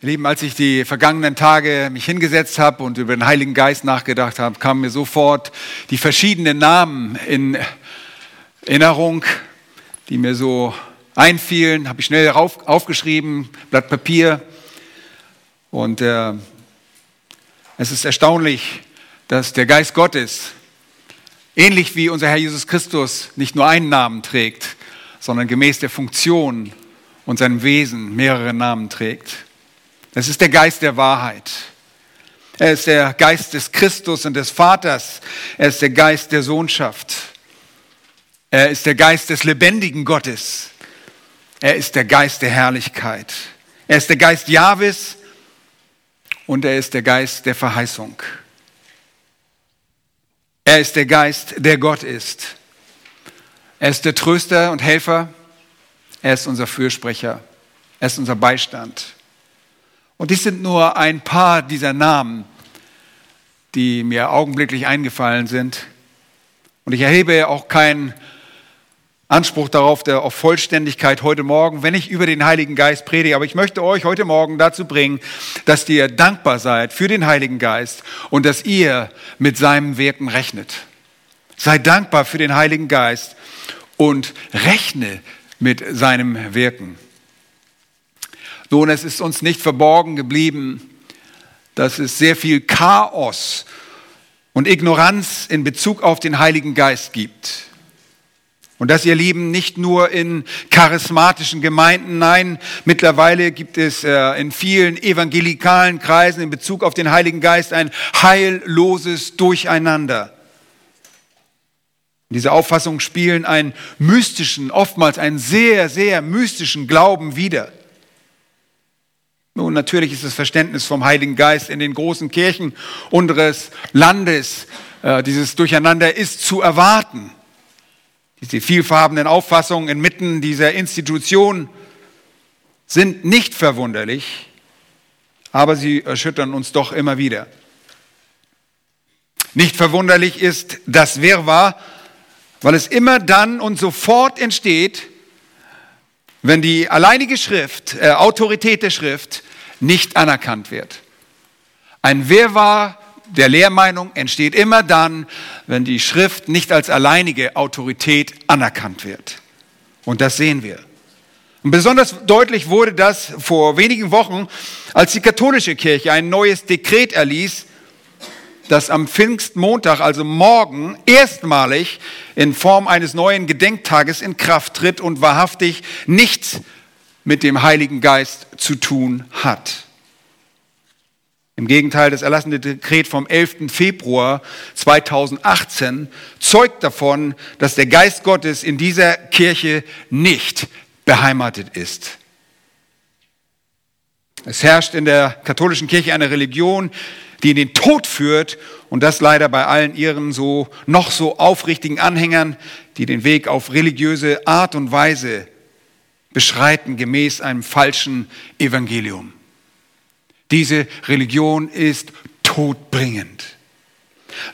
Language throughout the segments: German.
Lieben, als ich die vergangenen Tage mich hingesetzt habe und über den Heiligen Geist nachgedacht habe, kamen mir sofort die verschiedenen Namen in Erinnerung, die mir so einfielen. Habe ich schnell auf, aufgeschrieben, Blatt Papier. Und äh, es ist erstaunlich, dass der Geist Gottes, ähnlich wie unser Herr Jesus Christus, nicht nur einen Namen trägt, sondern gemäß der Funktion und seinem Wesen mehrere Namen trägt. Es ist der Geist der Wahrheit. Er ist der Geist des Christus und des Vaters. Er ist der Geist der Sohnschaft. Er ist der Geist des lebendigen Gottes. Er ist der Geist der Herrlichkeit. Er ist der Geist Jahwes und er ist der Geist der Verheißung. Er ist der Geist, der Gott ist. Er ist der Tröster und Helfer. Er ist unser Fürsprecher. Er ist unser Beistand. Und dies sind nur ein paar dieser Namen, die mir augenblicklich eingefallen sind. Und ich erhebe auch keinen Anspruch darauf, der auf Vollständigkeit heute Morgen, wenn ich über den Heiligen Geist predige. Aber ich möchte euch heute Morgen dazu bringen, dass ihr dankbar seid für den Heiligen Geist und dass ihr mit seinem Wirken rechnet. Seid dankbar für den Heiligen Geist und rechne mit seinem Wirken. Nun, es ist uns nicht verborgen geblieben, dass es sehr viel Chaos und Ignoranz in Bezug auf den Heiligen Geist gibt. Und das, ihr Lieben, nicht nur in charismatischen Gemeinden, nein, mittlerweile gibt es äh, in vielen evangelikalen Kreisen in Bezug auf den Heiligen Geist ein heilloses Durcheinander. Diese Auffassungen spielen einen mystischen, oftmals einen sehr, sehr mystischen Glauben wider. Nun, natürlich ist das Verständnis vom Heiligen Geist in den großen Kirchen unseres Landes, äh, dieses Durcheinander ist zu erwarten. Diese vielfarbenen Auffassungen inmitten dieser Institution sind nicht verwunderlich, aber sie erschüttern uns doch immer wieder. Nicht verwunderlich ist das Wirrwarr, weil es immer dann und sofort entsteht, wenn die alleinige Schrift, äh, Autorität der Schrift nicht anerkannt wird. Ein Wirrwarr der Lehrmeinung entsteht immer dann, wenn die Schrift nicht als alleinige Autorität anerkannt wird. Und das sehen wir. Und besonders deutlich wurde das vor wenigen Wochen, als die katholische Kirche ein neues Dekret erließ, das am Pfingstmontag, also morgen, erstmalig in Form eines neuen Gedenktages in Kraft tritt und wahrhaftig nichts mit dem Heiligen Geist zu tun hat. Im Gegenteil, das erlassene Dekret vom 11. Februar 2018 zeugt davon, dass der Geist Gottes in dieser Kirche nicht beheimatet ist. Es herrscht in der katholischen Kirche eine Religion, die in den Tod führt und das leider bei allen ihren so noch so aufrichtigen Anhängern, die den Weg auf religiöse Art und Weise beschreiten gemäß einem falschen Evangelium. Diese Religion ist todbringend.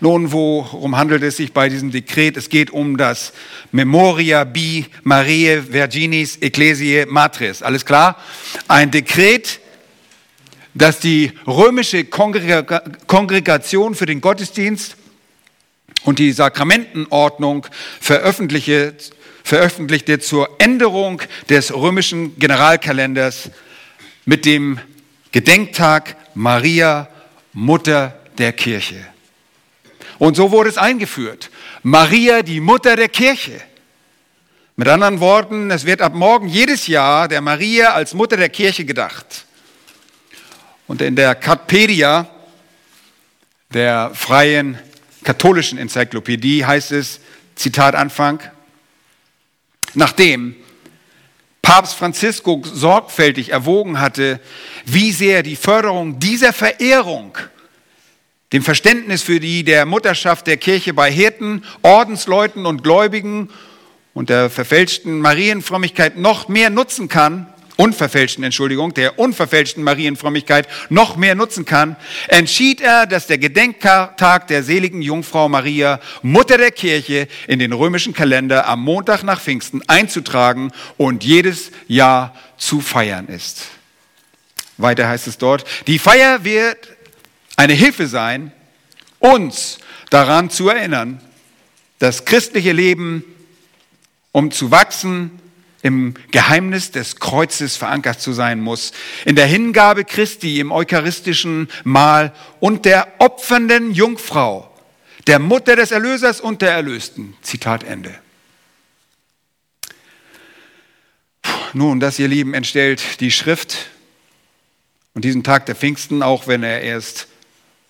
Nun, worum handelt es sich bei diesem Dekret? Es geht um das Memoria bi Mariae Virginis Ecclesiae Matris. Alles klar? Ein Dekret, das die römische Kongregation für den Gottesdienst und die Sakramentenordnung veröffentlichte veröffentlichte zur Änderung des römischen Generalkalenders mit dem Gedenktag Maria, Mutter der Kirche. Und so wurde es eingeführt. Maria, die Mutter der Kirche. Mit anderen Worten, es wird ab morgen jedes Jahr der Maria als Mutter der Kirche gedacht. Und in der Katpedia, der freien katholischen Enzyklopädie, heißt es, Zitat Anfang, Nachdem Papst Franziskus sorgfältig erwogen hatte, wie sehr die Förderung dieser Verehrung dem Verständnis für die der Mutterschaft der Kirche bei Hirten, Ordensleuten und Gläubigen und der verfälschten Marienfrömmigkeit noch mehr nutzen kann, unverfälschten, Entschuldigung, der unverfälschten Marienfrömmigkeit noch mehr nutzen kann, entschied er, dass der Gedenktag der seligen Jungfrau Maria, Mutter der Kirche, in den römischen Kalender am Montag nach Pfingsten einzutragen und jedes Jahr zu feiern ist. Weiter heißt es dort, die Feier wird eine Hilfe sein, uns daran zu erinnern, das christliche Leben, um zu wachsen, im Geheimnis des Kreuzes verankert zu sein muss, in der Hingabe Christi im eucharistischen Mahl und der opfernden Jungfrau, der Mutter des Erlösers und der Erlösten. Zitat Ende. Nun, das, ihr Lieben, entstellt die Schrift und diesen Tag der Pfingsten, auch wenn er erst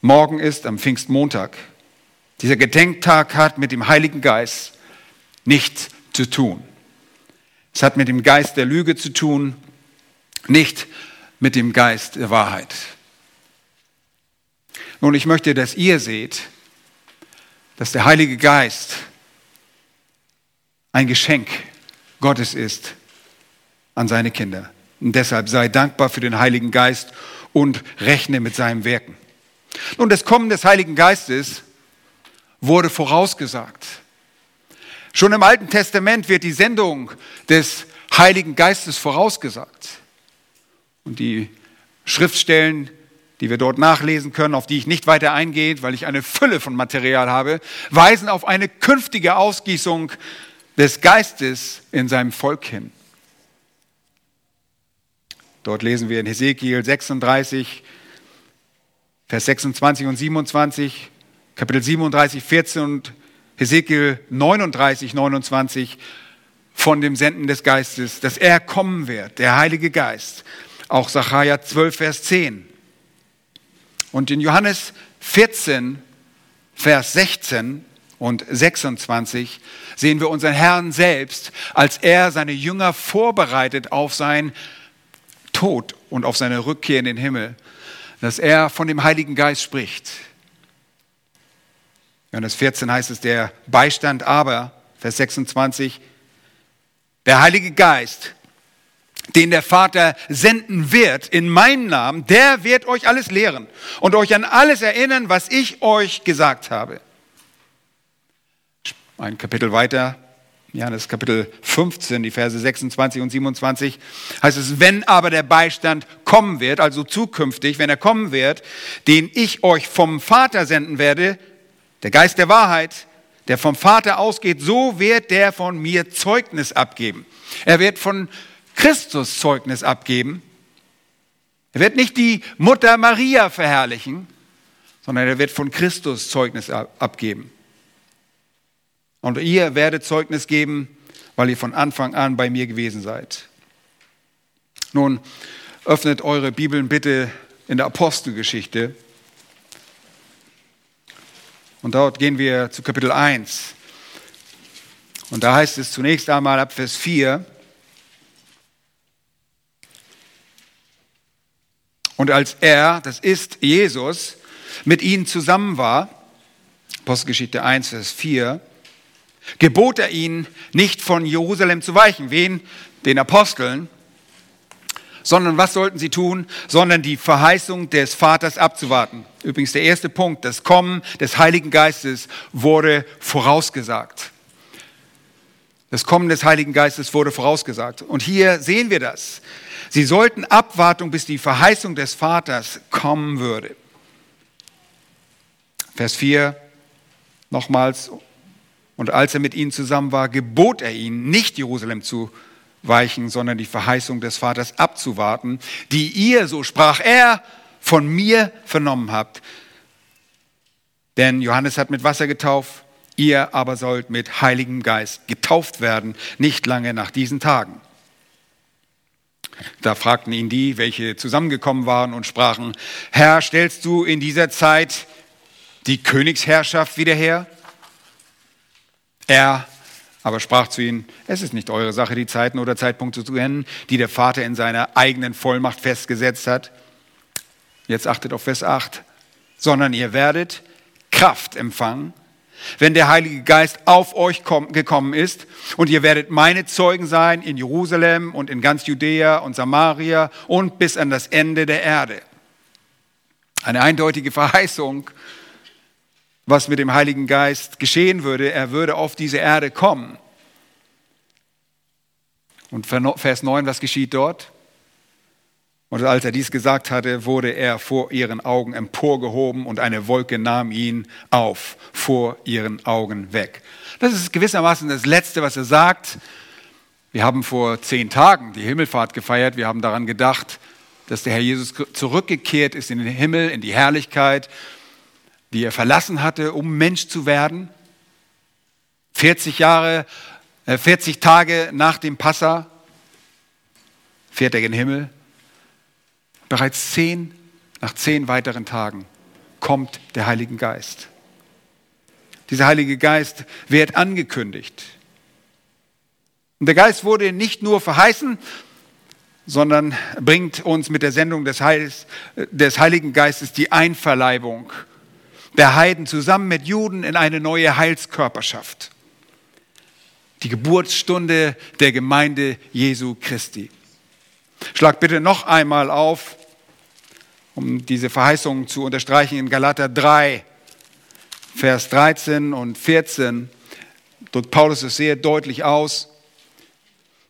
morgen ist, am Pfingstmontag. Dieser Gedenktag hat mit dem Heiligen Geist nichts zu tun. Es hat mit dem Geist der Lüge zu tun, nicht mit dem Geist der Wahrheit. Nun, ich möchte, dass ihr seht, dass der Heilige Geist ein Geschenk Gottes ist an seine Kinder. Und deshalb sei dankbar für den Heiligen Geist und rechne mit seinem Wirken. Nun, das Kommen des Heiligen Geistes wurde vorausgesagt. Schon im Alten Testament wird die Sendung des Heiligen Geistes vorausgesagt. Und die Schriftstellen, die wir dort nachlesen können, auf die ich nicht weiter eingehe, weil ich eine Fülle von Material habe, weisen auf eine künftige Ausgießung des Geistes in seinem Volk hin. Dort lesen wir in Hesekiel 36, Vers 26 und 27, Kapitel 37, 14 und Hesekiel 39, 29 von dem Senden des Geistes, dass er kommen wird, der Heilige Geist. Auch Sacharja 12, Vers 10. Und in Johannes 14, Vers 16 und 26 sehen wir unseren Herrn selbst, als er seine Jünger vorbereitet auf sein Tod und auf seine Rückkehr in den Himmel, dass er von dem Heiligen Geist spricht. Johannes 14 heißt es, der Beistand aber, Vers 26, der Heilige Geist, den der Vater senden wird in meinem Namen, der wird euch alles lehren und euch an alles erinnern, was ich euch gesagt habe. Ein Kapitel weiter, Johannes Kapitel 15, die Verse 26 und 27, heißt es, wenn aber der Beistand kommen wird, also zukünftig, wenn er kommen wird, den ich euch vom Vater senden werde, der Geist der Wahrheit, der vom Vater ausgeht, so wird der von mir Zeugnis abgeben. Er wird von Christus Zeugnis abgeben. Er wird nicht die Mutter Maria verherrlichen, sondern er wird von Christus Zeugnis abgeben. Und ihr werdet Zeugnis geben, weil ihr von Anfang an bei mir gewesen seid. Nun, öffnet eure Bibeln bitte in der Apostelgeschichte und dort gehen wir zu Kapitel 1. Und da heißt es zunächst einmal ab Vers 4, Und als er, das ist Jesus, mit ihnen zusammen war, Apostelgeschichte 1, Vers 4, gebot er ihnen, nicht von Jerusalem zu weichen. Wen? Den Aposteln sondern was sollten sie tun? Sondern die Verheißung des Vaters abzuwarten. Übrigens der erste Punkt, das Kommen des Heiligen Geistes wurde vorausgesagt. Das Kommen des Heiligen Geistes wurde vorausgesagt. Und hier sehen wir das. Sie sollten Abwartung, bis die Verheißung des Vaters kommen würde. Vers 4 nochmals. Und als er mit ihnen zusammen war, gebot er ihnen, nicht Jerusalem zu weichen, sondern die Verheißung des Vaters abzuwarten, die ihr, so sprach er, von mir vernommen habt. Denn Johannes hat mit Wasser getauft, ihr aber sollt mit Heiligem Geist getauft werden, nicht lange nach diesen Tagen. Da fragten ihn die, welche zusammengekommen waren und sprachen, Herr, stellst du in dieser Zeit die Königsherrschaft wieder her? Er aber sprach zu ihnen, es ist nicht eure Sache, die Zeiten oder Zeitpunkte zu kennen, die der Vater in seiner eigenen Vollmacht festgesetzt hat. Jetzt achtet auf Vers 8, sondern ihr werdet Kraft empfangen, wenn der Heilige Geist auf euch gekommen ist und ihr werdet meine Zeugen sein in Jerusalem und in ganz Judäa und Samaria und bis an das Ende der Erde. Eine eindeutige Verheißung was mit dem Heiligen Geist geschehen würde. Er würde auf diese Erde kommen. Und Vers 9, was geschieht dort? Und als er dies gesagt hatte, wurde er vor ihren Augen emporgehoben und eine Wolke nahm ihn auf, vor ihren Augen weg. Das ist gewissermaßen das Letzte, was er sagt. Wir haben vor zehn Tagen die Himmelfahrt gefeiert. Wir haben daran gedacht, dass der Herr Jesus zurückgekehrt ist in den Himmel, in die Herrlichkeit, die er verlassen hatte, um Mensch zu werden. 40 Jahre, 40 äh, Tage nach dem Passa fährt er in den Himmel. Bereits zehn, nach zehn weiteren Tagen kommt der Heilige Geist. Dieser Heilige Geist wird angekündigt. Und der Geist wurde nicht nur verheißen, sondern bringt uns mit der Sendung des, Heils, des Heiligen Geistes die Einverleibung der Heiden zusammen mit Juden in eine neue Heilskörperschaft. Die Geburtsstunde der Gemeinde Jesu Christi. Schlag bitte noch einmal auf, um diese Verheißung zu unterstreichen, in Galater 3, Vers 13 und 14 drückt Paulus es sehr deutlich aus.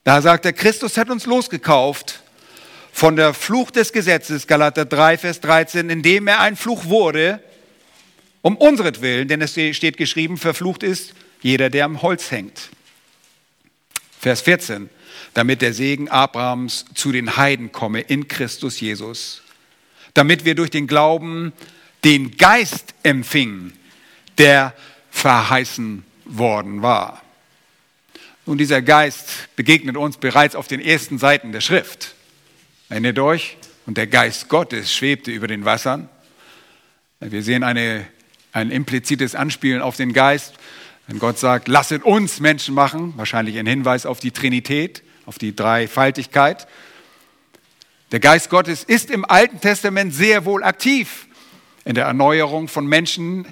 Da sagt er, Christus hat uns losgekauft von der Fluch des Gesetzes, Galater 3, Vers 13, indem er ein Fluch wurde, um unseretwillen, denn es steht geschrieben, verflucht ist jeder, der am Holz hängt. Vers 14, damit der Segen Abrahams zu den Heiden komme in Christus Jesus, damit wir durch den Glauben den Geist empfingen, der verheißen worden war. Nun, dieser Geist begegnet uns bereits auf den ersten Seiten der Schrift. Erinnert euch? Und der Geist Gottes schwebte über den Wassern. Wir sehen eine, ein implizites Anspielen auf den Geist. Wenn Gott sagt, lasset uns Menschen machen, wahrscheinlich ein Hinweis auf die Trinität auf die Dreifaltigkeit. Der Geist Gottes ist im Alten Testament sehr wohl aktiv in der Erneuerung von Menschen,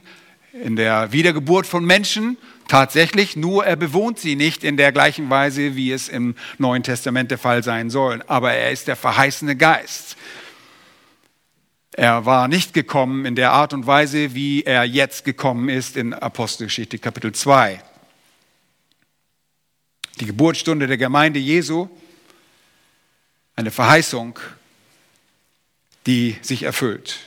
in der Wiedergeburt von Menschen. Tatsächlich, nur er bewohnt sie nicht in der gleichen Weise, wie es im Neuen Testament der Fall sein soll. Aber er ist der verheißene Geist. Er war nicht gekommen in der Art und Weise, wie er jetzt gekommen ist in Apostelgeschichte Kapitel 2 die Geburtsstunde der Gemeinde Jesu, eine Verheißung, die sich erfüllt.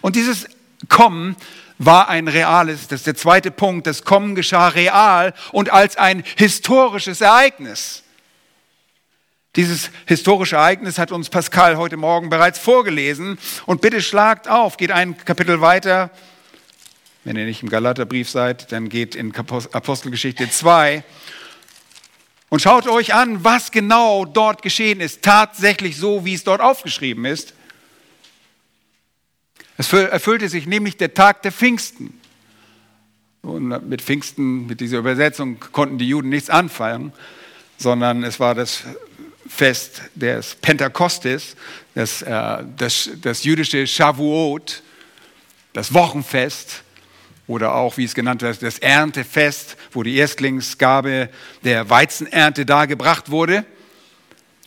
Und dieses Kommen war ein reales, das ist der zweite Punkt, das Kommen geschah real und als ein historisches Ereignis. Dieses historische Ereignis hat uns Pascal heute Morgen bereits vorgelesen. Und bitte schlagt auf, geht ein Kapitel weiter. Wenn ihr nicht im Galaterbrief seid, dann geht in Apostelgeschichte 2 und schaut euch an, was genau dort geschehen ist, tatsächlich so, wie es dort aufgeschrieben ist. Es erfüllte sich nämlich der Tag der Pfingsten. Und mit Pfingsten, mit dieser Übersetzung, konnten die Juden nichts anfangen, sondern es war das Fest des Pentakostes, das, das, das jüdische Shavuot, das Wochenfest oder auch, wie es genannt wird, das Erntefest, wo die Erstlingsgabe der Weizenernte dargebracht wurde.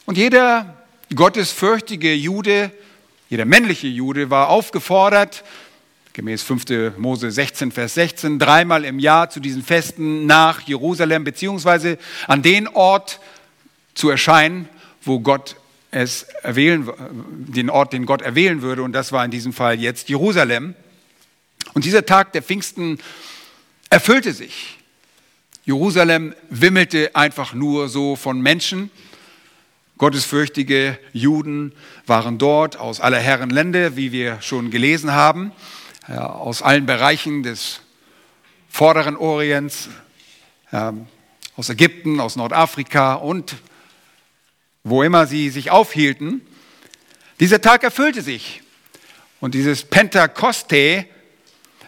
Und jeder gottesfürchtige Jude, jeder männliche Jude war aufgefordert, gemäß 5. Mose 16, Vers 16, dreimal im Jahr zu diesen Festen nach Jerusalem beziehungsweise an den Ort zu erscheinen, wo Gott es erwählen, den Ort, den Gott erwählen würde. Und das war in diesem Fall jetzt Jerusalem. Und dieser Tag der Pfingsten erfüllte sich. Jerusalem wimmelte einfach nur so von Menschen. Gottesfürchtige Juden waren dort aus aller Herren Länder, wie wir schon gelesen haben, aus allen Bereichen des vorderen Orients, aus Ägypten, aus Nordafrika und wo immer sie sich aufhielten. Dieser Tag erfüllte sich. Und dieses Pentakoste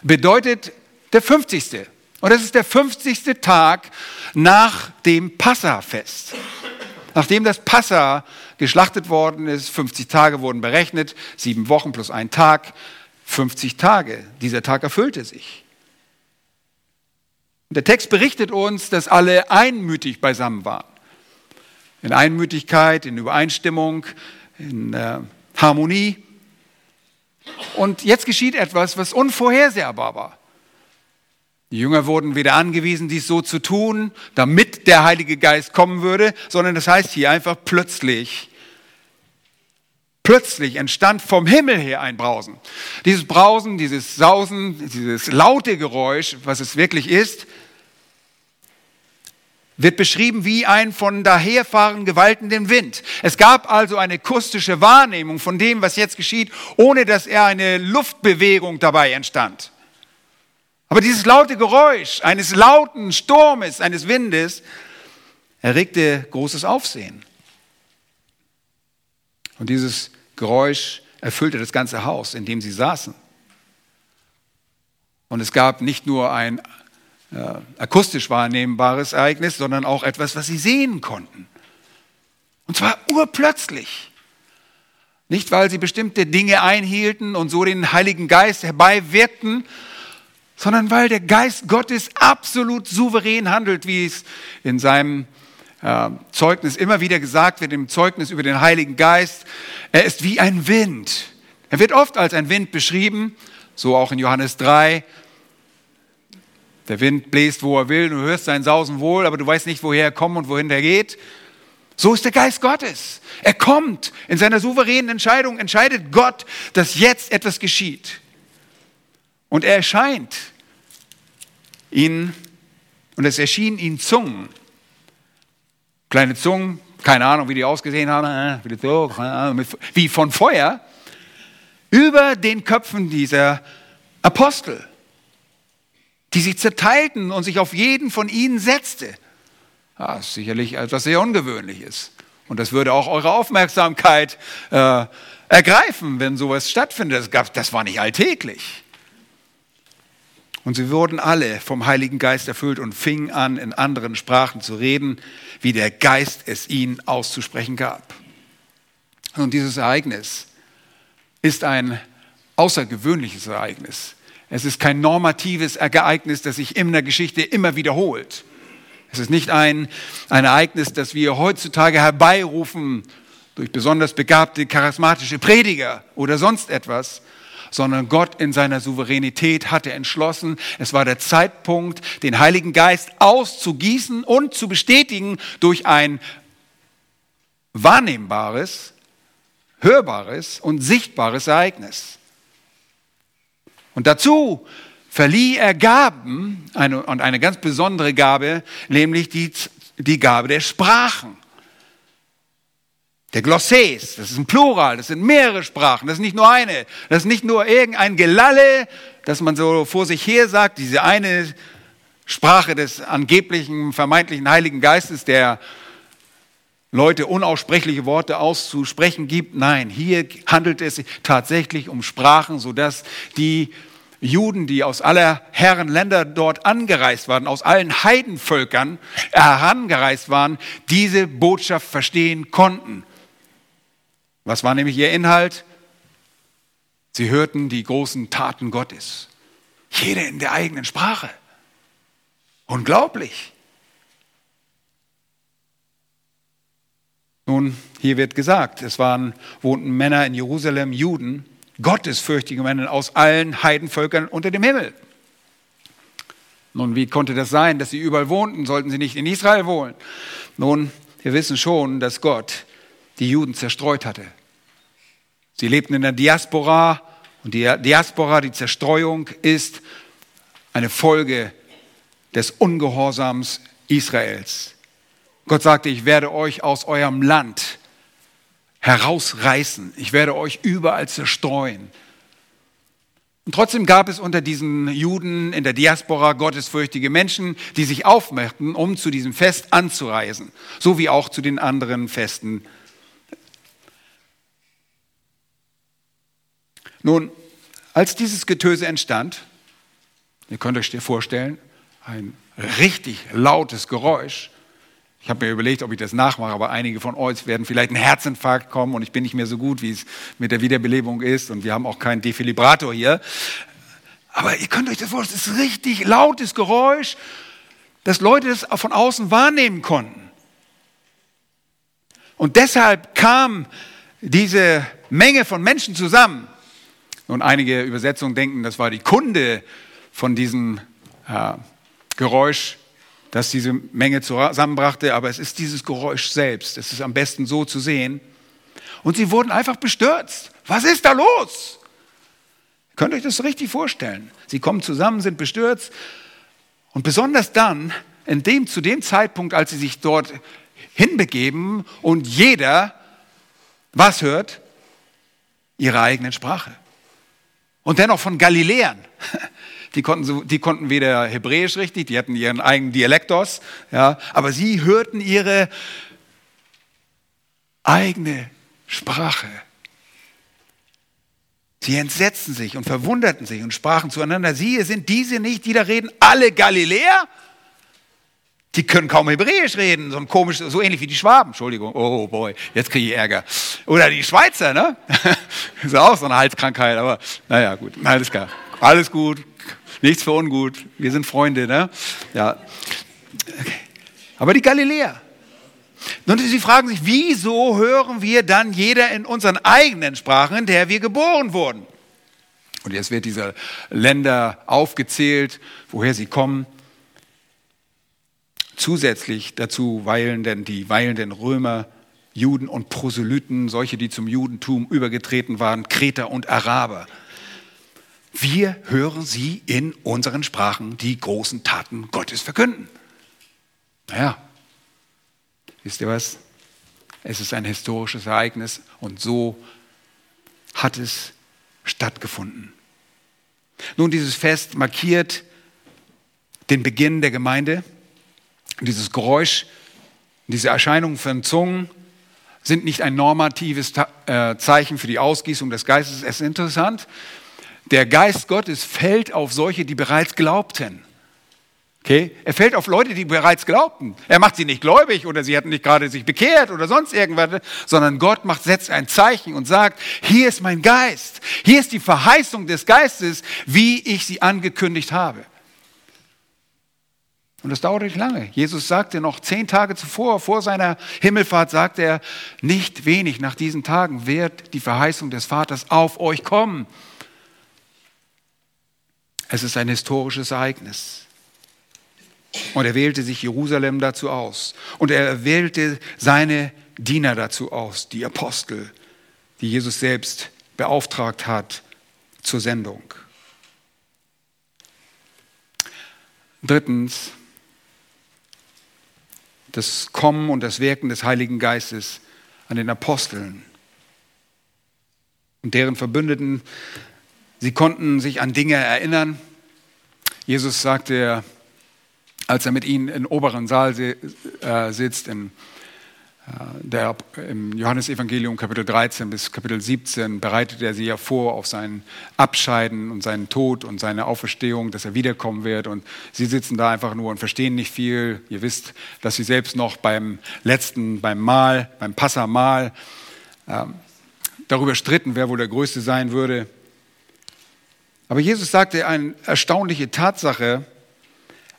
bedeutet der 50. Und das ist der 50. Tag nach dem Passafest. Nachdem das Passa geschlachtet worden ist, 50 Tage wurden berechnet, sieben Wochen plus ein Tag, 50 Tage. Dieser Tag erfüllte sich. Der Text berichtet uns, dass alle einmütig beisammen waren. In Einmütigkeit, in Übereinstimmung, in äh, Harmonie. Und jetzt geschieht etwas, was unvorhersehbar war. Die Jünger wurden weder angewiesen, dies so zu tun, damit der Heilige Geist kommen würde, sondern das heißt hier einfach plötzlich. plötzlich entstand vom Himmel her ein Brausen. Dieses Brausen, dieses Sausen, dieses laute Geräusch, was es wirklich ist, wird beschrieben wie ein von daherfahren gewaltenden Wind. Es gab also eine akustische Wahrnehmung von dem, was jetzt geschieht, ohne dass er eine Luftbewegung dabei entstand. Aber dieses laute Geräusch eines lauten Sturmes, eines Windes, erregte großes Aufsehen. Und dieses Geräusch erfüllte das ganze Haus, in dem sie saßen. Und es gab nicht nur ein äh, akustisch wahrnehmbares Ereignis, sondern auch etwas, was sie sehen konnten. Und zwar urplötzlich. Nicht, weil sie bestimmte Dinge einhielten und so den Heiligen Geist herbeiwirkten, sondern weil der Geist Gottes absolut souverän handelt, wie es in seinem äh, Zeugnis immer wieder gesagt wird, im Zeugnis über den Heiligen Geist. Er ist wie ein Wind. Er wird oft als ein Wind beschrieben, so auch in Johannes 3. Der Wind bläst, wo er will, du hörst sein Sausen wohl, aber du weißt nicht, woher er kommt und wohin er geht. So ist der Geist Gottes. Er kommt in seiner souveränen Entscheidung, entscheidet Gott, dass jetzt etwas geschieht. Und er erscheint ihnen, und es erschienen ihnen Zungen. Kleine Zungen, keine Ahnung, wie die ausgesehen haben, äh, wie von Feuer, über den Köpfen dieser Apostel die sich zerteilten und sich auf jeden von ihnen setzte. Ja, ist sicherlich etwas sehr Ungewöhnliches. Und das würde auch eure Aufmerksamkeit äh, ergreifen, wenn sowas stattfindet. Das, gab, das war nicht alltäglich. Und sie wurden alle vom Heiligen Geist erfüllt und fingen an, in anderen Sprachen zu reden, wie der Geist es ihnen auszusprechen gab. Und dieses Ereignis ist ein außergewöhnliches Ereignis. Es ist kein normatives Ereignis, das sich in der Geschichte immer wiederholt. Es ist nicht ein, ein Ereignis, das wir heutzutage herbeirufen durch besonders begabte, charismatische Prediger oder sonst etwas, sondern Gott in seiner Souveränität hatte entschlossen, es war der Zeitpunkt, den Heiligen Geist auszugießen und zu bestätigen durch ein wahrnehmbares, hörbares und sichtbares Ereignis. Und dazu verlieh er Gaben eine, und eine ganz besondere Gabe, nämlich die, die Gabe der Sprachen. Der Glossés, das ist ein Plural, das sind mehrere Sprachen, das ist nicht nur eine, das ist nicht nur irgendein Gelalle, das man so vor sich her sagt, diese eine Sprache des angeblichen, vermeintlichen Heiligen Geistes, der Leute unaussprechliche Worte auszusprechen gibt. Nein, hier handelt es sich tatsächlich um Sprachen, sodass die Juden, die aus aller Herren Länder dort angereist waren, aus allen Heidenvölkern herangereist waren, diese Botschaft verstehen konnten. Was war nämlich ihr Inhalt? Sie hörten die großen Taten Gottes. Jeder in der eigenen Sprache. Unglaublich. Nun, hier wird gesagt, es waren, wohnten Männer in Jerusalem, Juden, gottesfürchtige Männer aus allen Heidenvölkern unter dem Himmel. Nun, wie konnte das sein, dass sie überall wohnten? Sollten sie nicht in Israel wohnen? Nun, wir wissen schon, dass Gott die Juden zerstreut hatte. Sie lebten in der Diaspora und die Diaspora, die Zerstreuung, ist eine Folge des Ungehorsams Israels. Gott sagte, ich werde euch aus eurem Land herausreißen. Ich werde euch überall zerstreuen. Und trotzdem gab es unter diesen Juden in der Diaspora gottesfürchtige Menschen, die sich aufmachten, um zu diesem Fest anzureisen, so wie auch zu den anderen Festen. Nun, als dieses Getöse entstand, ihr könnt euch vorstellen, ein richtig lautes Geräusch, ich habe mir überlegt, ob ich das nachmache, aber einige von euch werden vielleicht einen Herzinfarkt kommen und ich bin nicht mehr so gut, wie es mit der Wiederbelebung ist und wir haben auch keinen Defibrillator hier. Aber ihr könnt euch das vorstellen, es ist richtig lautes Geräusch, dass Leute das von außen wahrnehmen konnten. Und deshalb kam diese Menge von Menschen zusammen. Und einige Übersetzungen denken, das war die Kunde von diesem äh, Geräusch das diese Menge zusammenbrachte, aber es ist dieses Geräusch selbst. Es ist am besten so zu sehen. Und sie wurden einfach bestürzt. Was ist da los? Könnt ihr euch das richtig vorstellen? Sie kommen zusammen, sind bestürzt. Und besonders dann, in dem, zu dem Zeitpunkt, als sie sich dort hinbegeben und jeder was hört? Ihre eigenen Sprache. Und dennoch von Galiläern. Die konnten, so, die konnten weder Hebräisch richtig, die hatten ihren eigenen Dialektos, ja, aber sie hörten ihre eigene Sprache. Sie entsetzten sich und verwunderten sich und sprachen zueinander, siehe, sind diese nicht, die da reden, alle Galiläer? Die können kaum Hebräisch reden, so ein komisch, so ähnlich wie die Schwaben. Entschuldigung, oh boy, jetzt kriege ich Ärger. Oder die Schweizer, ne? ist auch so eine Halskrankheit, aber naja, gut, alles klar. Alles gut, nichts für ungut. Wir sind Freunde, ne? Ja. Aber die Galiläer. Und sie fragen sich, wieso hören wir dann jeder in unseren eigenen Sprachen, in der wir geboren wurden? Und jetzt wird diese Länder aufgezählt, woher sie kommen. Zusätzlich dazu weilen denn die weilenden Römer, Juden und Proselyten, solche, die zum Judentum übergetreten waren, Kreter und Araber. Wir hören sie in unseren Sprachen die großen Taten Gottes verkünden. Naja, wisst ihr was? Es ist ein historisches Ereignis und so hat es stattgefunden. Nun, dieses Fest markiert den Beginn der Gemeinde dieses Geräusch, diese Erscheinung von Zungen sind nicht ein normatives äh, Zeichen für die Ausgießung des Geistes. Es ist interessant, der Geist Gottes fällt auf solche, die bereits glaubten. Okay? Er fällt auf Leute, die bereits glaubten. Er macht sie nicht gläubig oder sie hatten nicht gerade sich bekehrt oder sonst irgendwas, sondern Gott macht, setzt ein Zeichen und sagt, hier ist mein Geist. Hier ist die Verheißung des Geistes, wie ich sie angekündigt habe. Und das dauert nicht lange. Jesus sagte noch zehn Tage zuvor, vor seiner Himmelfahrt, sagte er, nicht wenig nach diesen Tagen wird die Verheißung des Vaters auf euch kommen. Es ist ein historisches Ereignis. Und er wählte sich Jerusalem dazu aus. Und er wählte seine Diener dazu aus, die Apostel, die Jesus selbst beauftragt hat zur Sendung. Drittens, das Kommen und das Wirken des Heiligen Geistes an den Aposteln und deren Verbündeten. Sie konnten sich an Dinge erinnern. Jesus sagte, als er mit ihnen im oberen Saal äh, sitzt, im der, Im Johannesevangelium Kapitel 13 bis Kapitel 17 bereitet er sie ja vor auf sein Abscheiden und seinen Tod und seine Auferstehung, dass er wiederkommen wird. Und sie sitzen da einfach nur und verstehen nicht viel. Ihr wisst, dass sie selbst noch beim letzten, beim Mahl, beim Passamahl, äh, darüber stritten, wer wohl der Größte sein würde. Aber Jesus sagte eine erstaunliche Tatsache.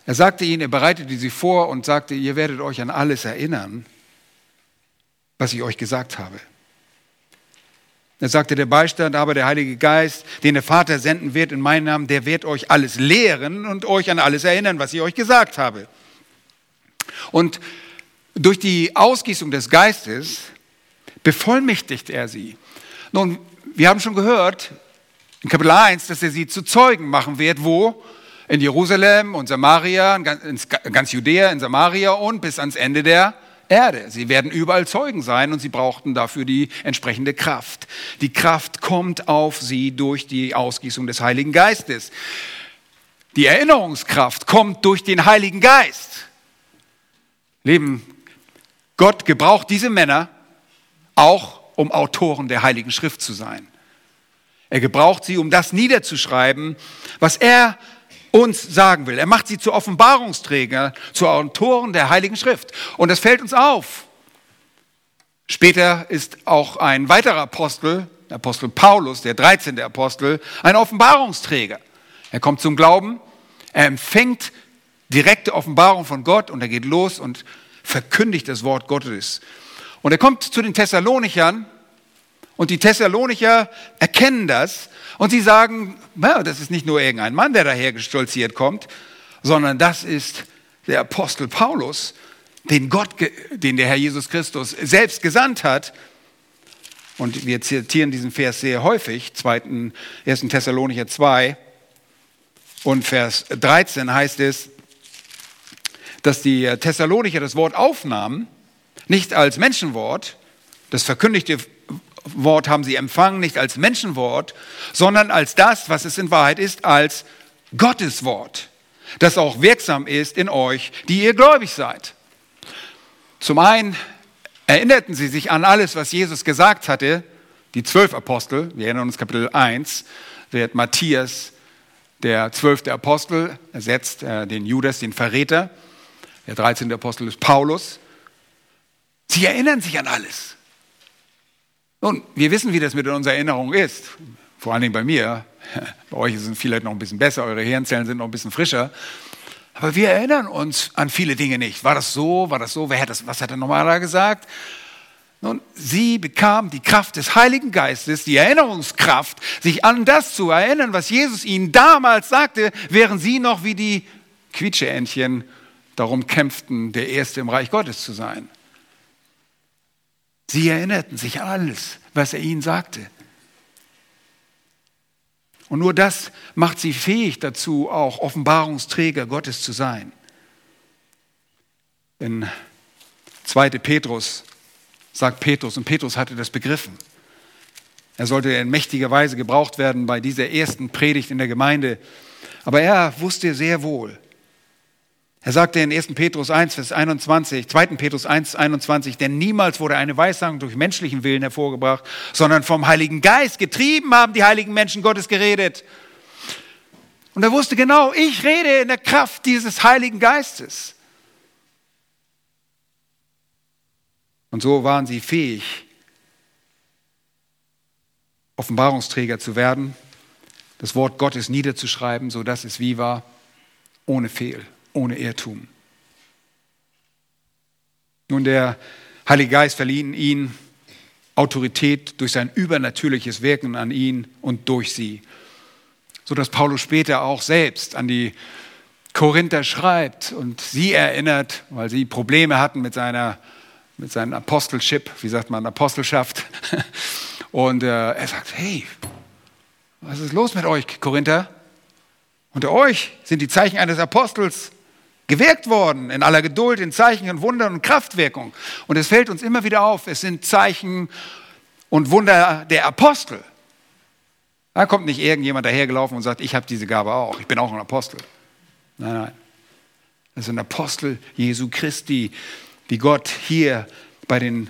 Er sagte ihnen, er bereitete sie vor und sagte, ihr werdet euch an alles erinnern was ich euch gesagt habe. Er sagte, der Beistand, aber der Heilige Geist, den der Vater senden wird in meinem Namen, der wird euch alles lehren und euch an alles erinnern, was ich euch gesagt habe. Und durch die Ausgießung des Geistes bevollmächtigt er sie. Nun, wir haben schon gehört in Kapitel 1, dass er sie zu Zeugen machen wird, wo? In Jerusalem und Samaria, in ganz Judäa, in Samaria und bis ans Ende der Erde. Sie werden überall Zeugen sein und sie brauchten dafür die entsprechende Kraft. Die Kraft kommt auf sie durch die Ausgießung des Heiligen Geistes. Die Erinnerungskraft kommt durch den Heiligen Geist. Leben, Gott gebraucht diese Männer auch, um Autoren der Heiligen Schrift zu sein. Er gebraucht sie, um das niederzuschreiben, was er uns sagen will. Er macht sie zu Offenbarungsträger, zu Autoren der Heiligen Schrift. Und das fällt uns auf. Später ist auch ein weiterer Apostel, Apostel Paulus, der 13. Apostel, ein Offenbarungsträger. Er kommt zum Glauben, er empfängt direkte Offenbarung von Gott und er geht los und verkündigt das Wort Gottes. Und er kommt zu den Thessalonichern und die Thessalonicher erkennen das und sie sagen, na, das ist nicht nur irgendein Mann, der daher gestolziert kommt, sondern das ist der Apostel Paulus, den Gott, den der Herr Jesus Christus selbst gesandt hat. und wir zitieren diesen Vers sehr häufig, 2. 1. Thessalonicher 2 und Vers 13 heißt es, dass die Thessalonicher das Wort aufnahmen, nicht als Menschenwort, das verkündigte Wort haben sie empfangen, nicht als Menschenwort, sondern als das, was es in Wahrheit ist, als Gottes Wort, das auch wirksam ist in euch, die ihr gläubig seid. Zum einen erinnerten sie sich an alles, was Jesus gesagt hatte, die zwölf Apostel, wir erinnern uns Kapitel 1, wird Matthias, der zwölfte Apostel, ersetzt äh, den Judas, den Verräter. Der 13. Apostel ist Paulus. Sie erinnern sich an alles. Nun, wir wissen, wie das mit unserer Erinnerung ist. Vor allen Dingen bei mir. Bei euch ist es vielleicht noch ein bisschen besser, eure Hirnzellen sind noch ein bisschen frischer. Aber wir erinnern uns an viele Dinge nicht. War das so? War das so? Wer hat das, was hat er nochmal da gesagt? Nun, sie bekam die Kraft des Heiligen Geistes, die Erinnerungskraft, sich an das zu erinnern, was Jesus ihnen damals sagte, während sie noch wie die Quietscheentchen darum kämpften, der Erste im Reich Gottes zu sein. Sie erinnerten sich alles, was er ihnen sagte. Und nur das macht sie fähig dazu, auch Offenbarungsträger Gottes zu sein. In 2. Petrus sagt Petrus, und Petrus hatte das begriffen. Er sollte in mächtiger Weise gebraucht werden bei dieser ersten Predigt in der Gemeinde. Aber er wusste sehr wohl, er sagte in 1. Petrus 1, Vers 21, 2. Petrus 1, 21, denn niemals wurde eine Weissagung durch menschlichen Willen hervorgebracht, sondern vom Heiligen Geist getrieben haben die heiligen Menschen Gottes geredet. Und er wusste genau, ich rede in der Kraft dieses Heiligen Geistes. Und so waren sie fähig, Offenbarungsträger zu werden, das Wort Gottes niederzuschreiben, sodass es wie war, ohne Fehl ohne Irrtum. Nun, der Heilige Geist verlieh ihnen Autorität durch sein übernatürliches Wirken an ihn und durch sie, sodass Paulus später auch selbst an die Korinther schreibt und sie erinnert, weil sie Probleme hatten mit seiner mit seinem Apostelship, wie sagt man, Apostelschaft. Und äh, er sagt, hey, was ist los mit euch, Korinther? Unter euch sind die Zeichen eines Apostels gewirkt worden, in aller Geduld, in Zeichen und Wundern und Kraftwirkung. Und es fällt uns immer wieder auf, es sind Zeichen und Wunder der Apostel. Da kommt nicht irgendjemand dahergelaufen und sagt, ich habe diese Gabe auch, ich bin auch ein Apostel. Nein, nein. Das sind Apostel Jesu Christi, die Gott hier bei, den,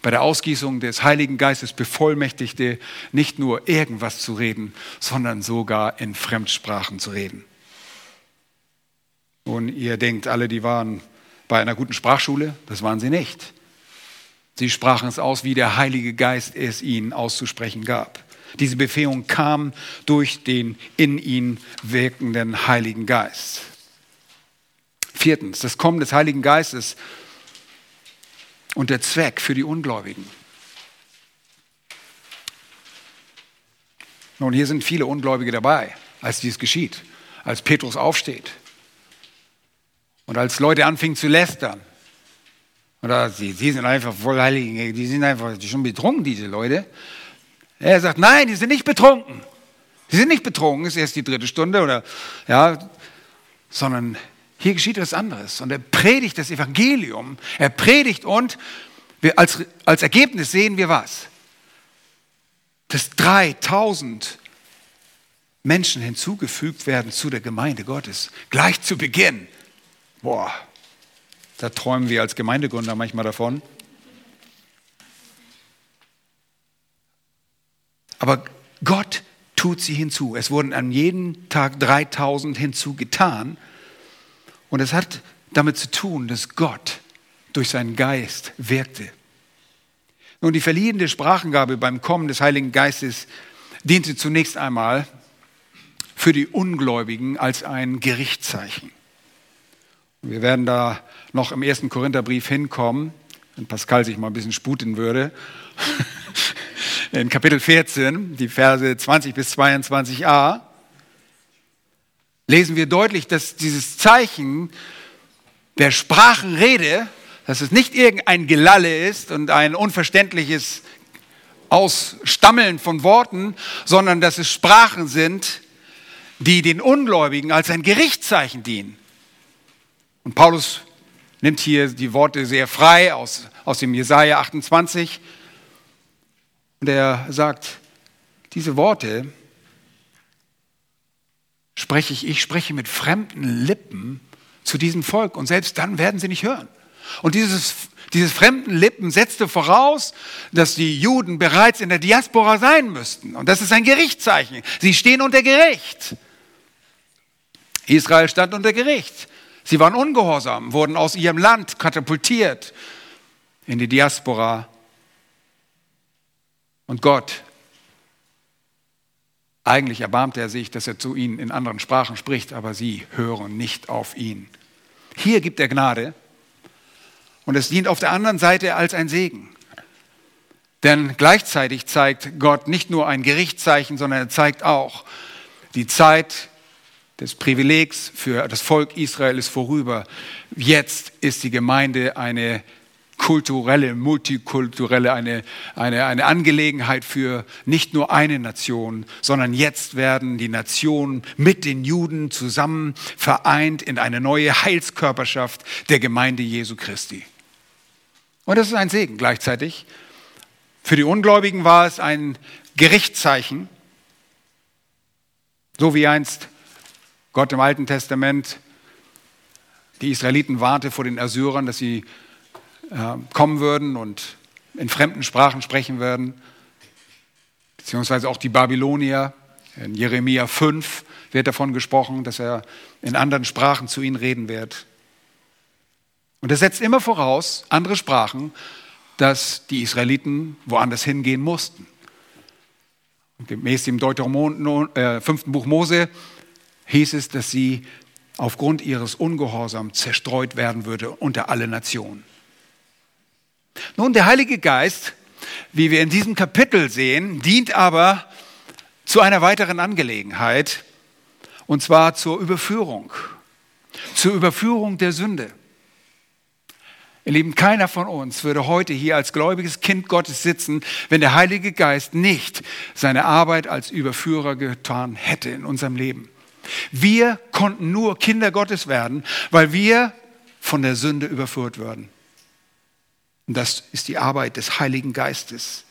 bei der Ausgießung des Heiligen Geistes bevollmächtigte, nicht nur irgendwas zu reden, sondern sogar in Fremdsprachen zu reden. Und ihr denkt alle, die waren bei einer guten Sprachschule. Das waren sie nicht. Sie sprachen es aus, wie der Heilige Geist es ihnen auszusprechen gab. Diese Befähigung kam durch den in ihnen wirkenden Heiligen Geist. Viertens, das Kommen des Heiligen Geistes und der Zweck für die Ungläubigen. Nun, hier sind viele Ungläubige dabei, als dies geschieht, als Petrus aufsteht. Und als Leute anfingen zu lästern, oder sie, sie sind einfach voll heilig, die sind einfach schon betrunken, diese Leute. Er sagt, nein, die sind nicht betrunken. Die sind nicht betrunken, ist erst die dritte Stunde oder, ja, sondern hier geschieht etwas anderes. Und er predigt das Evangelium. Er predigt und wir als, als Ergebnis sehen wir was? Dass 3000 Menschen hinzugefügt werden zu der Gemeinde Gottes. Gleich zu Beginn. Boah, da träumen wir als Gemeindegründer manchmal davon. Aber Gott tut sie hinzu. Es wurden an jedem Tag 3000 hinzugetan. Und es hat damit zu tun, dass Gott durch seinen Geist wirkte. Nun, die verliehene Sprachengabe beim Kommen des Heiligen Geistes diente zunächst einmal für die Ungläubigen als ein Gerichtszeichen. Wir werden da noch im ersten Korintherbrief hinkommen, wenn Pascal sich mal ein bisschen sputen würde. In Kapitel 14, die Verse 20 bis 22a, lesen wir deutlich, dass dieses Zeichen der Sprachenrede, dass es nicht irgendein Gelalle ist und ein unverständliches Ausstammeln von Worten, sondern dass es Sprachen sind, die den Ungläubigen als ein Gerichtszeichen dienen. Und Paulus nimmt hier die Worte sehr frei aus, aus dem Jesaja 28. Und er sagt, diese Worte spreche ich, ich spreche mit fremden Lippen zu diesem Volk und selbst dann werden sie nicht hören. Und dieses, dieses fremden Lippen setzte voraus, dass die Juden bereits in der Diaspora sein müssten. Und das ist ein Gerichtszeichen. Sie stehen unter Gericht. Israel stand unter Gericht. Sie waren ungehorsam, wurden aus ihrem Land katapultiert in die Diaspora. Und Gott, eigentlich erbarmte er sich, dass er zu ihnen in anderen Sprachen spricht, aber sie hören nicht auf ihn. Hier gibt er Gnade und es dient auf der anderen Seite als ein Segen. Denn gleichzeitig zeigt Gott nicht nur ein Gerichtszeichen, sondern er zeigt auch die Zeit des Privilegs für das Volk Israel ist vorüber. Jetzt ist die Gemeinde eine kulturelle, multikulturelle, eine, eine, eine Angelegenheit für nicht nur eine Nation, sondern jetzt werden die Nationen mit den Juden zusammen vereint in eine neue Heilskörperschaft der Gemeinde Jesu Christi. Und das ist ein Segen gleichzeitig. Für die Ungläubigen war es ein Gerichtszeichen, so wie einst Gott im Alten Testament die Israeliten warnte vor den Assyrern, dass sie äh, kommen würden und in fremden Sprachen sprechen würden, beziehungsweise auch die Babylonier. In Jeremia 5 wird davon gesprochen, dass er in anderen Sprachen zu ihnen reden wird. Und das setzt immer voraus, andere Sprachen, dass die Israeliten woanders hingehen mussten. Und gemäß dem Deuteronom, äh, fünften Buch Mose hieß es, dass sie aufgrund ihres Ungehorsams zerstreut werden würde unter alle Nationen. Nun, der Heilige Geist, wie wir in diesem Kapitel sehen, dient aber zu einer weiteren Angelegenheit, und zwar zur Überführung, zur Überführung der Sünde. Ihr Lieben, keiner von uns würde heute hier als gläubiges Kind Gottes sitzen, wenn der Heilige Geist nicht seine Arbeit als Überführer getan hätte in unserem Leben. Wir konnten nur Kinder Gottes werden, weil wir von der Sünde überführt würden. Und das ist die Arbeit des Heiligen Geistes.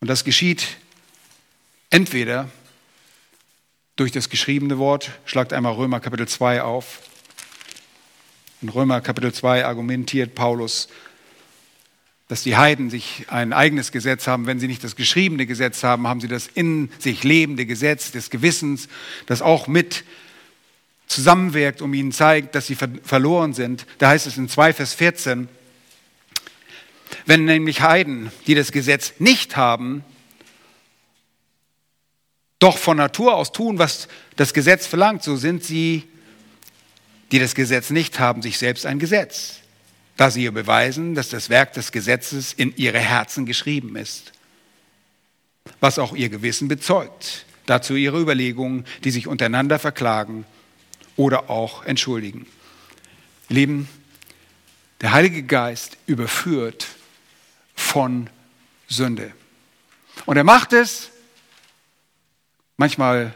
Und das geschieht entweder durch das geschriebene Wort, schlagt einmal Römer Kapitel 2 auf, in Römer Kapitel 2 argumentiert Paulus, dass die Heiden sich ein eigenes Gesetz haben. Wenn sie nicht das geschriebene Gesetz haben, haben sie das in sich lebende Gesetz des Gewissens, das auch mit zusammenwirkt, um ihnen zeigt, dass sie verloren sind. Da heißt es in 2 Vers 14, wenn nämlich Heiden, die das Gesetz nicht haben, doch von Natur aus tun, was das Gesetz verlangt, so sind sie die das Gesetz nicht haben, sich selbst ein Gesetz, da sie ihr beweisen, dass das Werk des Gesetzes in ihre Herzen geschrieben ist, was auch ihr Gewissen bezeugt. Dazu ihre Überlegungen, die sich untereinander verklagen oder auch entschuldigen. Lieben, der Heilige Geist überführt von Sünde. Und er macht es manchmal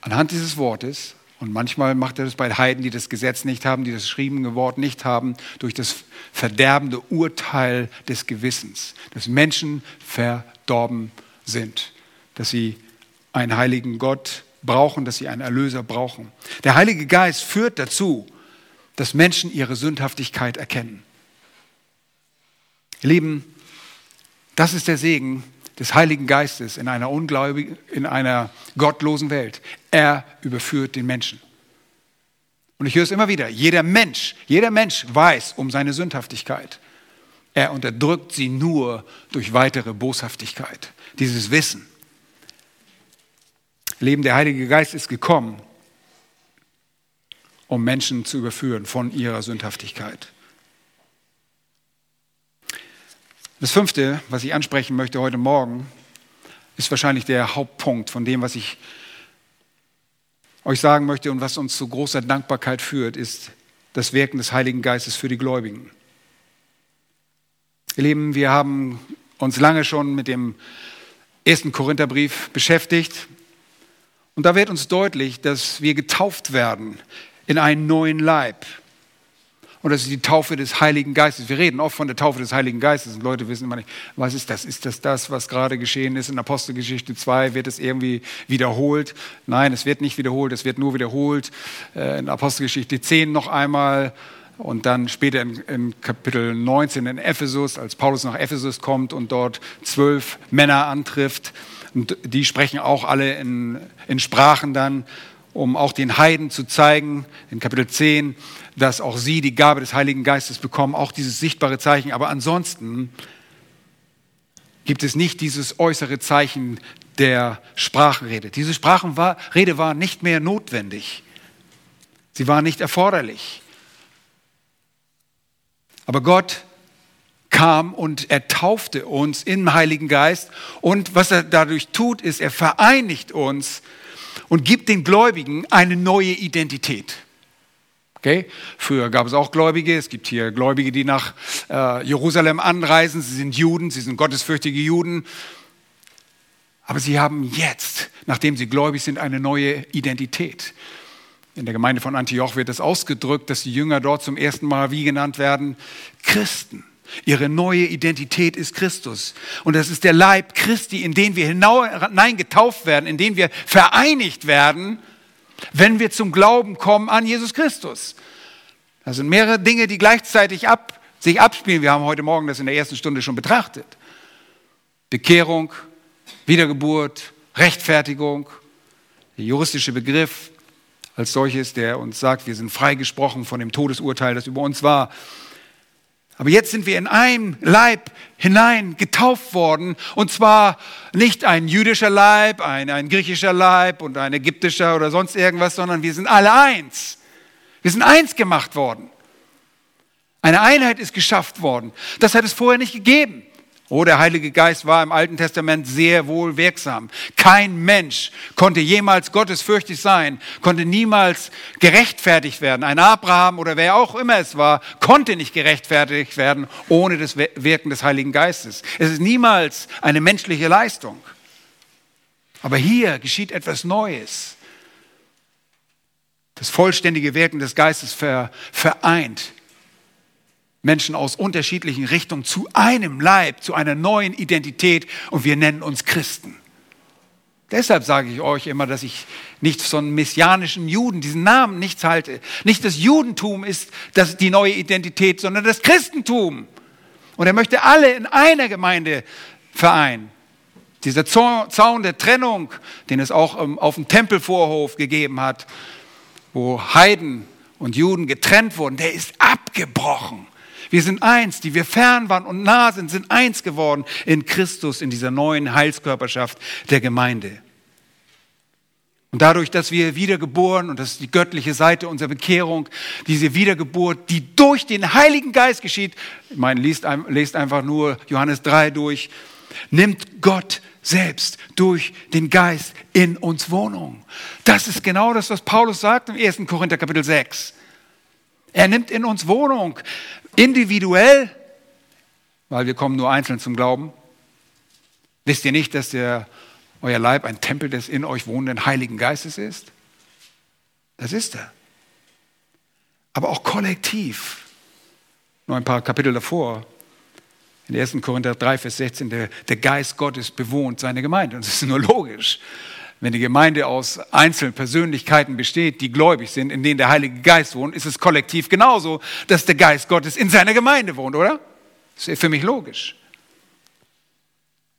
anhand dieses Wortes, und manchmal macht er das bei Heiden, die das Gesetz nicht haben, die das geschriebene Wort nicht haben, durch das verderbende Urteil des Gewissens, dass Menschen verdorben sind, dass sie einen heiligen Gott brauchen, dass sie einen Erlöser brauchen. Der Heilige Geist führt dazu, dass Menschen ihre Sündhaftigkeit erkennen. Ihr Lieben, das ist der Segen des Heiligen Geistes in einer ungläubigen, in einer gottlosen Welt. Er überführt den Menschen. Und ich höre es immer wieder, jeder Mensch, jeder Mensch weiß um seine Sündhaftigkeit. Er unterdrückt sie nur durch weitere Boshaftigkeit. Dieses Wissen. Leben der Heilige Geist ist gekommen, um Menschen zu überführen von ihrer Sündhaftigkeit. Das fünfte, was ich ansprechen möchte heute Morgen, ist wahrscheinlich der Hauptpunkt von dem, was ich euch sagen möchte und was uns zu großer Dankbarkeit führt, ist das Wirken des Heiligen Geistes für die Gläubigen. Ihr Lieben, wir haben uns lange schon mit dem ersten Korintherbrief beschäftigt. Und da wird uns deutlich, dass wir getauft werden in einen neuen Leib. Und das ist die Taufe des Heiligen Geistes. Wir reden oft von der Taufe des Heiligen Geistes und Leute wissen immer nicht, was ist das? Ist das das, was gerade geschehen ist? In Apostelgeschichte 2 wird es irgendwie wiederholt. Nein, es wird nicht wiederholt, es wird nur wiederholt. Äh, in Apostelgeschichte 10 noch einmal und dann später in, in, Kapitel 19 in Ephesus, als Paulus nach Ephesus kommt und dort zwölf Männer antrifft. Und die sprechen auch alle in, in Sprachen dann, um auch den Heiden zu zeigen, in Kapitel 10, dass auch sie die Gabe des Heiligen Geistes bekommen, auch dieses sichtbare Zeichen. Aber ansonsten gibt es nicht dieses äußere Zeichen der Sprachenrede. Diese Sprachenrede war nicht mehr notwendig. Sie war nicht erforderlich. Aber Gott kam und er taufte uns im Heiligen Geist. Und was er dadurch tut, ist, er vereinigt uns und gibt den Gläubigen eine neue Identität. Okay? Früher gab es auch Gläubige. Es gibt hier Gläubige, die nach äh, Jerusalem anreisen. Sie sind Juden, sie sind gottesfürchtige Juden. Aber sie haben jetzt, nachdem sie gläubig sind, eine neue Identität. In der Gemeinde von Antioch wird es ausgedrückt, dass die Jünger dort zum ersten Mal wie genannt werden? Christen. Ihre neue Identität ist Christus. Und das ist der Leib Christi, in den wir hineingetauft werden, in den wir vereinigt werden, wenn wir zum Glauben kommen an Jesus Christus. Das sind mehrere Dinge, die gleichzeitig ab, sich abspielen. Wir haben heute Morgen das in der ersten Stunde schon betrachtet. Bekehrung, Wiedergeburt, Rechtfertigung, der juristische Begriff, als solches, der uns sagt, wir sind freigesprochen von dem Todesurteil, das über uns war. Aber jetzt sind wir in einem Leib hinein getauft worden. Und zwar nicht ein jüdischer Leib, ein, ein griechischer Leib und ein ägyptischer oder sonst irgendwas, sondern wir sind alle eins. Wir sind eins gemacht worden. Eine Einheit ist geschafft worden. Das hat es vorher nicht gegeben. Oh, der Heilige Geist war im Alten Testament sehr wohl wirksam. Kein Mensch konnte jemals gottesfürchtig sein, konnte niemals gerechtfertigt werden. Ein Abraham oder wer auch immer es war, konnte nicht gerechtfertigt werden ohne das Wirken des Heiligen Geistes. Es ist niemals eine menschliche Leistung. Aber hier geschieht etwas Neues. Das vollständige Wirken des Geistes vereint Menschen aus unterschiedlichen Richtungen zu einem Leib, zu einer neuen Identität und wir nennen uns Christen. Deshalb sage ich euch immer, dass ich nicht von messianischen Juden, diesen Namen nichts halte. Nicht das Judentum ist das die neue Identität, sondern das Christentum. Und er möchte alle in einer Gemeinde vereinen. Dieser Zaun der Trennung, den es auch auf dem Tempelvorhof gegeben hat, wo Heiden und Juden getrennt wurden, der ist abgebrochen. Wir sind eins, die wir fern waren und nah sind, sind eins geworden in Christus, in dieser neuen Heilskörperschaft der Gemeinde. Und dadurch, dass wir wiedergeboren, und das ist die göttliche Seite unserer Bekehrung, diese Wiedergeburt, die durch den Heiligen Geist geschieht, ich meine, liest, lest einfach nur Johannes 3 durch, nimmt Gott selbst durch den Geist in uns Wohnung. Das ist genau das, was Paulus sagt im 1. Korinther Kapitel 6. Er nimmt in uns Wohnung individuell, weil wir kommen nur einzeln zum Glauben. Wisst ihr nicht, dass der, euer Leib ein Tempel des in euch wohnenden Heiligen Geistes ist? Das ist er. Aber auch kollektiv. Nur ein paar Kapitel davor. In 1. Korinther 3, Vers 16, der, der Geist Gottes bewohnt seine Gemeinde. Und das ist nur logisch. Wenn die Gemeinde aus einzelnen Persönlichkeiten besteht, die gläubig sind, in denen der Heilige Geist wohnt, ist es kollektiv genauso, dass der Geist Gottes in seiner Gemeinde wohnt, oder? Das ist für mich logisch.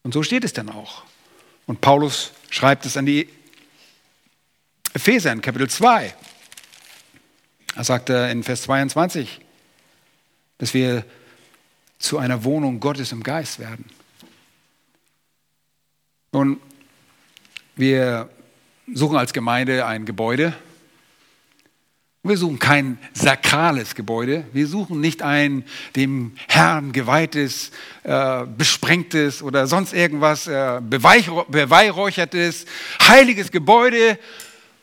Und so steht es dann auch. Und Paulus schreibt es an die Epheser in Kapitel 2. Er sagt in Vers 22, dass wir zu einer Wohnung Gottes im Geist werden. Nun, wir suchen als Gemeinde ein Gebäude. Wir suchen kein sakrales Gebäude. Wir suchen nicht ein dem Herrn geweihtes, äh, besprengtes oder sonst irgendwas äh, beweihräuchertes, heiliges Gebäude,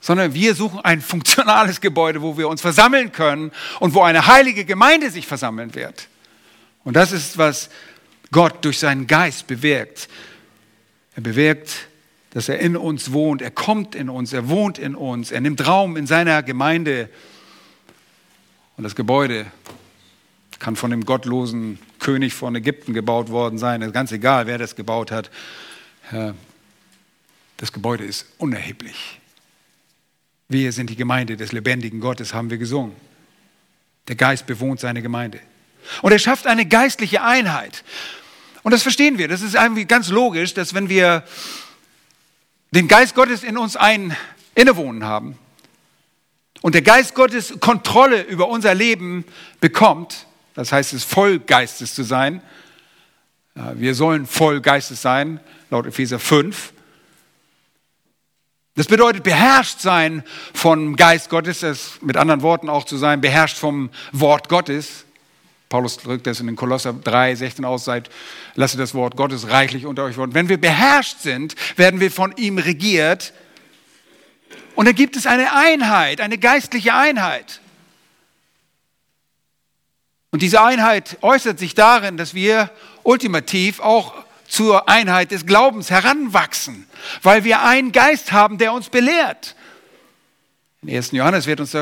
sondern wir suchen ein funktionales Gebäude, wo wir uns versammeln können und wo eine heilige Gemeinde sich versammeln wird. Und das ist, was Gott durch seinen Geist bewirkt. Er bewirkt, dass er in uns wohnt. Er kommt in uns, er wohnt in uns. Er nimmt Raum in seiner Gemeinde. Und das Gebäude kann von dem gottlosen König von Ägypten gebaut worden sein. Ganz egal, wer das gebaut hat. Das Gebäude ist unerheblich. Wir sind die Gemeinde des lebendigen Gottes, haben wir gesungen. Der Geist bewohnt seine Gemeinde. Und er schafft eine geistliche Einheit. Und das verstehen wir. Das ist irgendwie ganz logisch, dass wenn wir den Geist Gottes in uns ein innewohnen haben. Und der Geist Gottes Kontrolle über unser Leben bekommt, das heißt es voll Geistes zu sein, wir sollen voll Geistes sein, laut Epheser 5, das bedeutet beherrscht sein vom Geist Gottes, das mit anderen Worten auch zu sein, beherrscht vom Wort Gottes. Paulus drückt das in den Kolosser 3, 16 aus, seid, lasst das Wort Gottes reichlich unter euch wohnen. Wenn wir beherrscht sind, werden wir von ihm regiert. Und dann gibt es eine Einheit, eine geistliche Einheit. Und diese Einheit äußert sich darin, dass wir ultimativ auch zur Einheit des Glaubens heranwachsen, weil wir einen Geist haben, der uns belehrt. In 1. Johannes wird uns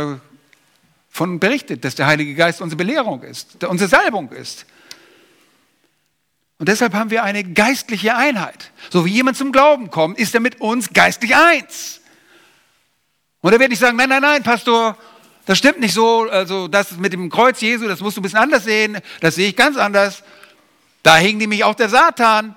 davon berichtet, dass der Heilige Geist unsere Belehrung ist, unsere Salbung ist. Und deshalb haben wir eine geistliche Einheit. So wie jemand zum Glauben kommt, ist er mit uns geistlich eins. Und er wird nicht sagen, nein, nein, nein, Pastor, das stimmt nicht so, also das mit dem Kreuz Jesu, das musst du ein bisschen anders sehen, das sehe ich ganz anders. Da hing nämlich auch der Satan.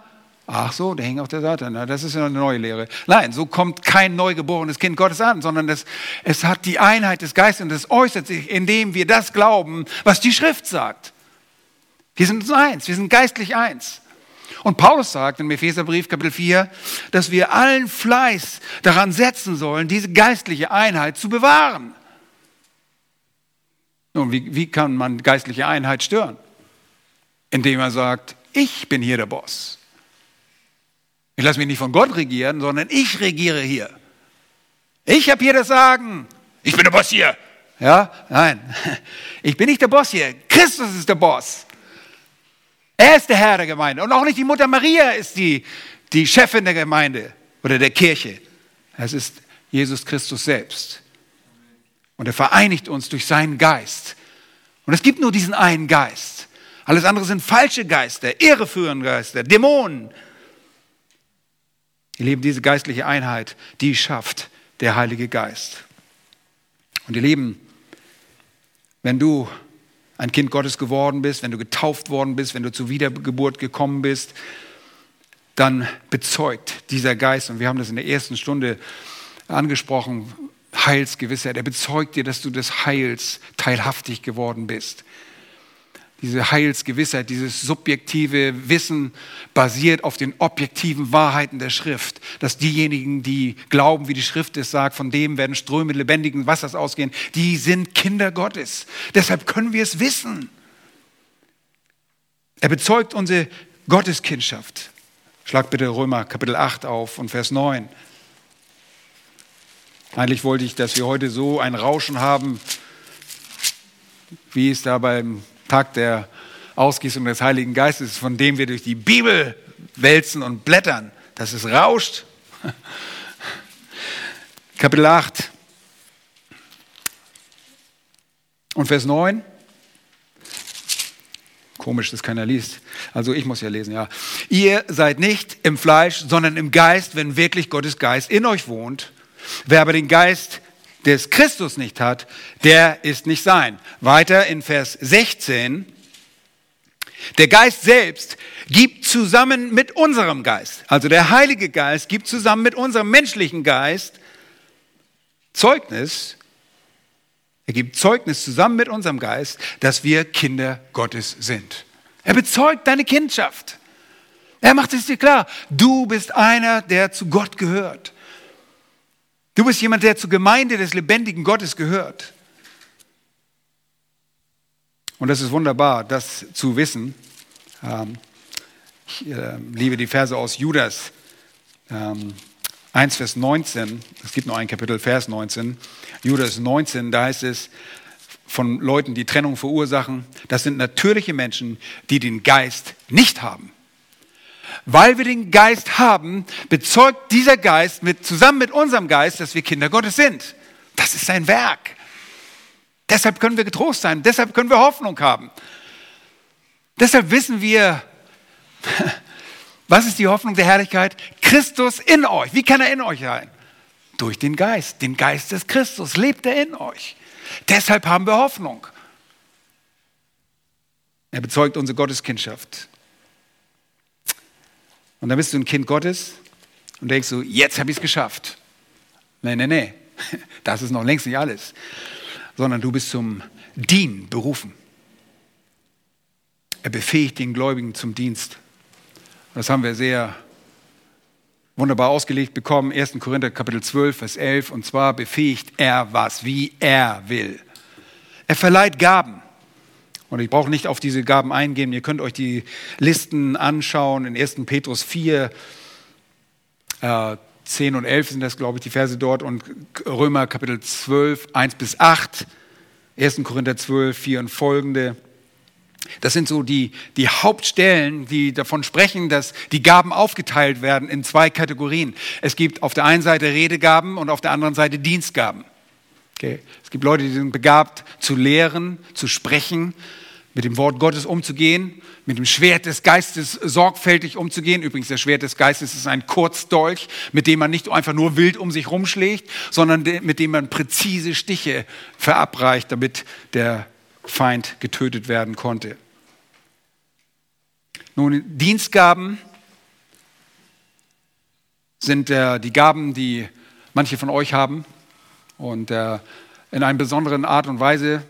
Ach so, der hing auch der Satan. Na, das ist ja eine neue Lehre. Nein, so kommt kein neugeborenes Kind Gottes an, sondern das, es hat die Einheit des Geistes und das äußert sich, indem wir das glauben, was die Schrift sagt. Wir sind uns eins, wir sind geistlich eins. Und Paulus sagt im Epheserbrief Kapitel 4, dass wir allen Fleiß daran setzen sollen, diese geistliche Einheit zu bewahren. Nun, wie, wie kann man geistliche Einheit stören? Indem er sagt, ich bin hier der Boss. Ich lasse mich nicht von Gott regieren, sondern ich regiere hier. Ich habe hier das Sagen. Ich bin der Boss hier. Ja, nein. Ich bin nicht der Boss hier. Christus ist der Boss. Er ist der Herr der Gemeinde. Und auch nicht die Mutter Maria ist die, die Chefin der Gemeinde oder der Kirche. Es ist Jesus Christus selbst. Und er vereinigt uns durch seinen Geist. Und es gibt nur diesen einen Geist. Alles andere sind falsche Geister, irreführende Geister, Dämonen. Ihr Lieben, diese geistliche Einheit, die schafft der Heilige Geist. Und ihr Lieben, wenn du ein Kind Gottes geworden bist, wenn du getauft worden bist, wenn du zur Wiedergeburt gekommen bist, dann bezeugt dieser Geist, und wir haben das in der ersten Stunde angesprochen, Heilsgewissheit. Er bezeugt dir, dass du des Heils teilhaftig geworden bist diese Heilsgewissheit, dieses subjektive Wissen basiert auf den objektiven Wahrheiten der Schrift. Dass diejenigen, die glauben, wie die Schrift es sagt, von dem werden Ströme lebendigen Wassers ausgehen, die sind Kinder Gottes. Deshalb können wir es wissen. Er bezeugt unsere Gotteskindschaft. Schlag bitte Römer Kapitel 8 auf und Vers 9. Eigentlich wollte ich, dass wir heute so ein Rauschen haben, wie es da beim Tag der Ausgießung des Heiligen Geistes, von dem wir durch die Bibel wälzen und blättern, dass es rauscht. Kapitel 8 und Vers 9. Komisch, dass keiner liest. Also ich muss ja lesen, ja. Ihr seid nicht im Fleisch, sondern im Geist, wenn wirklich Gottes Geist in euch wohnt. Wer aber den Geist des Christus nicht hat, der ist nicht sein. Weiter in Vers 16. Der Geist selbst gibt zusammen mit unserem Geist, also der Heilige Geist gibt zusammen mit unserem menschlichen Geist Zeugnis, er gibt Zeugnis zusammen mit unserem Geist, dass wir Kinder Gottes sind. Er bezeugt deine Kindschaft. Er macht es dir klar, du bist einer, der zu Gott gehört. Du bist jemand, der zur Gemeinde des lebendigen Gottes gehört. Und das ist wunderbar, das zu wissen. Ähm, ich äh, liebe die Verse aus Judas 1, ähm, Vers 19. Es gibt nur ein Kapitel, Vers 19. Judas 19, da heißt es von Leuten, die Trennung verursachen. Das sind natürliche Menschen, die den Geist nicht haben. Weil wir den Geist haben, bezeugt dieser Geist mit, zusammen mit unserem Geist, dass wir Kinder Gottes sind. Das ist sein Werk. Deshalb können wir getrost sein. Deshalb können wir Hoffnung haben. Deshalb wissen wir, was ist die Hoffnung der Herrlichkeit? Christus in euch. Wie kann er in euch sein? Durch den Geist. Den Geist des Christus lebt er in euch. Deshalb haben wir Hoffnung. Er bezeugt unsere Gotteskindschaft. Und dann bist du ein Kind Gottes und denkst du, jetzt habe ich es geschafft. Nein, nein, nein, das ist noch längst nicht alles, sondern du bist zum Dienen berufen. Er befähigt den Gläubigen zum Dienst. Das haben wir sehr wunderbar ausgelegt bekommen. 1. Korinther Kapitel 12, Vers 11. Und zwar befähigt er was, wie er will. Er verleiht Gaben. Und ich brauche nicht auf diese Gaben eingehen. Ihr könnt euch die Listen anschauen in 1. Petrus 4, äh, 10 und 11 sind das, glaube ich, die Verse dort. Und Römer Kapitel 12, 1 bis 8. 1. Korinther 12, 4 und folgende. Das sind so die, die Hauptstellen, die davon sprechen, dass die Gaben aufgeteilt werden in zwei Kategorien. Es gibt auf der einen Seite Redegaben und auf der anderen Seite Dienstgaben. Okay. Es gibt Leute, die sind begabt zu lehren, zu sprechen, mit dem Wort Gottes umzugehen, mit dem Schwert des Geistes sorgfältig umzugehen. Übrigens, das Schwert des Geistes ist ein Kurzdolch, mit dem man nicht einfach nur wild um sich rumschlägt, sondern mit dem man präzise Stiche verabreicht, damit der Feind getötet werden konnte. Nun, Dienstgaben sind äh, die Gaben, die manche von euch haben. Und äh, in einer besonderen Art und Weise,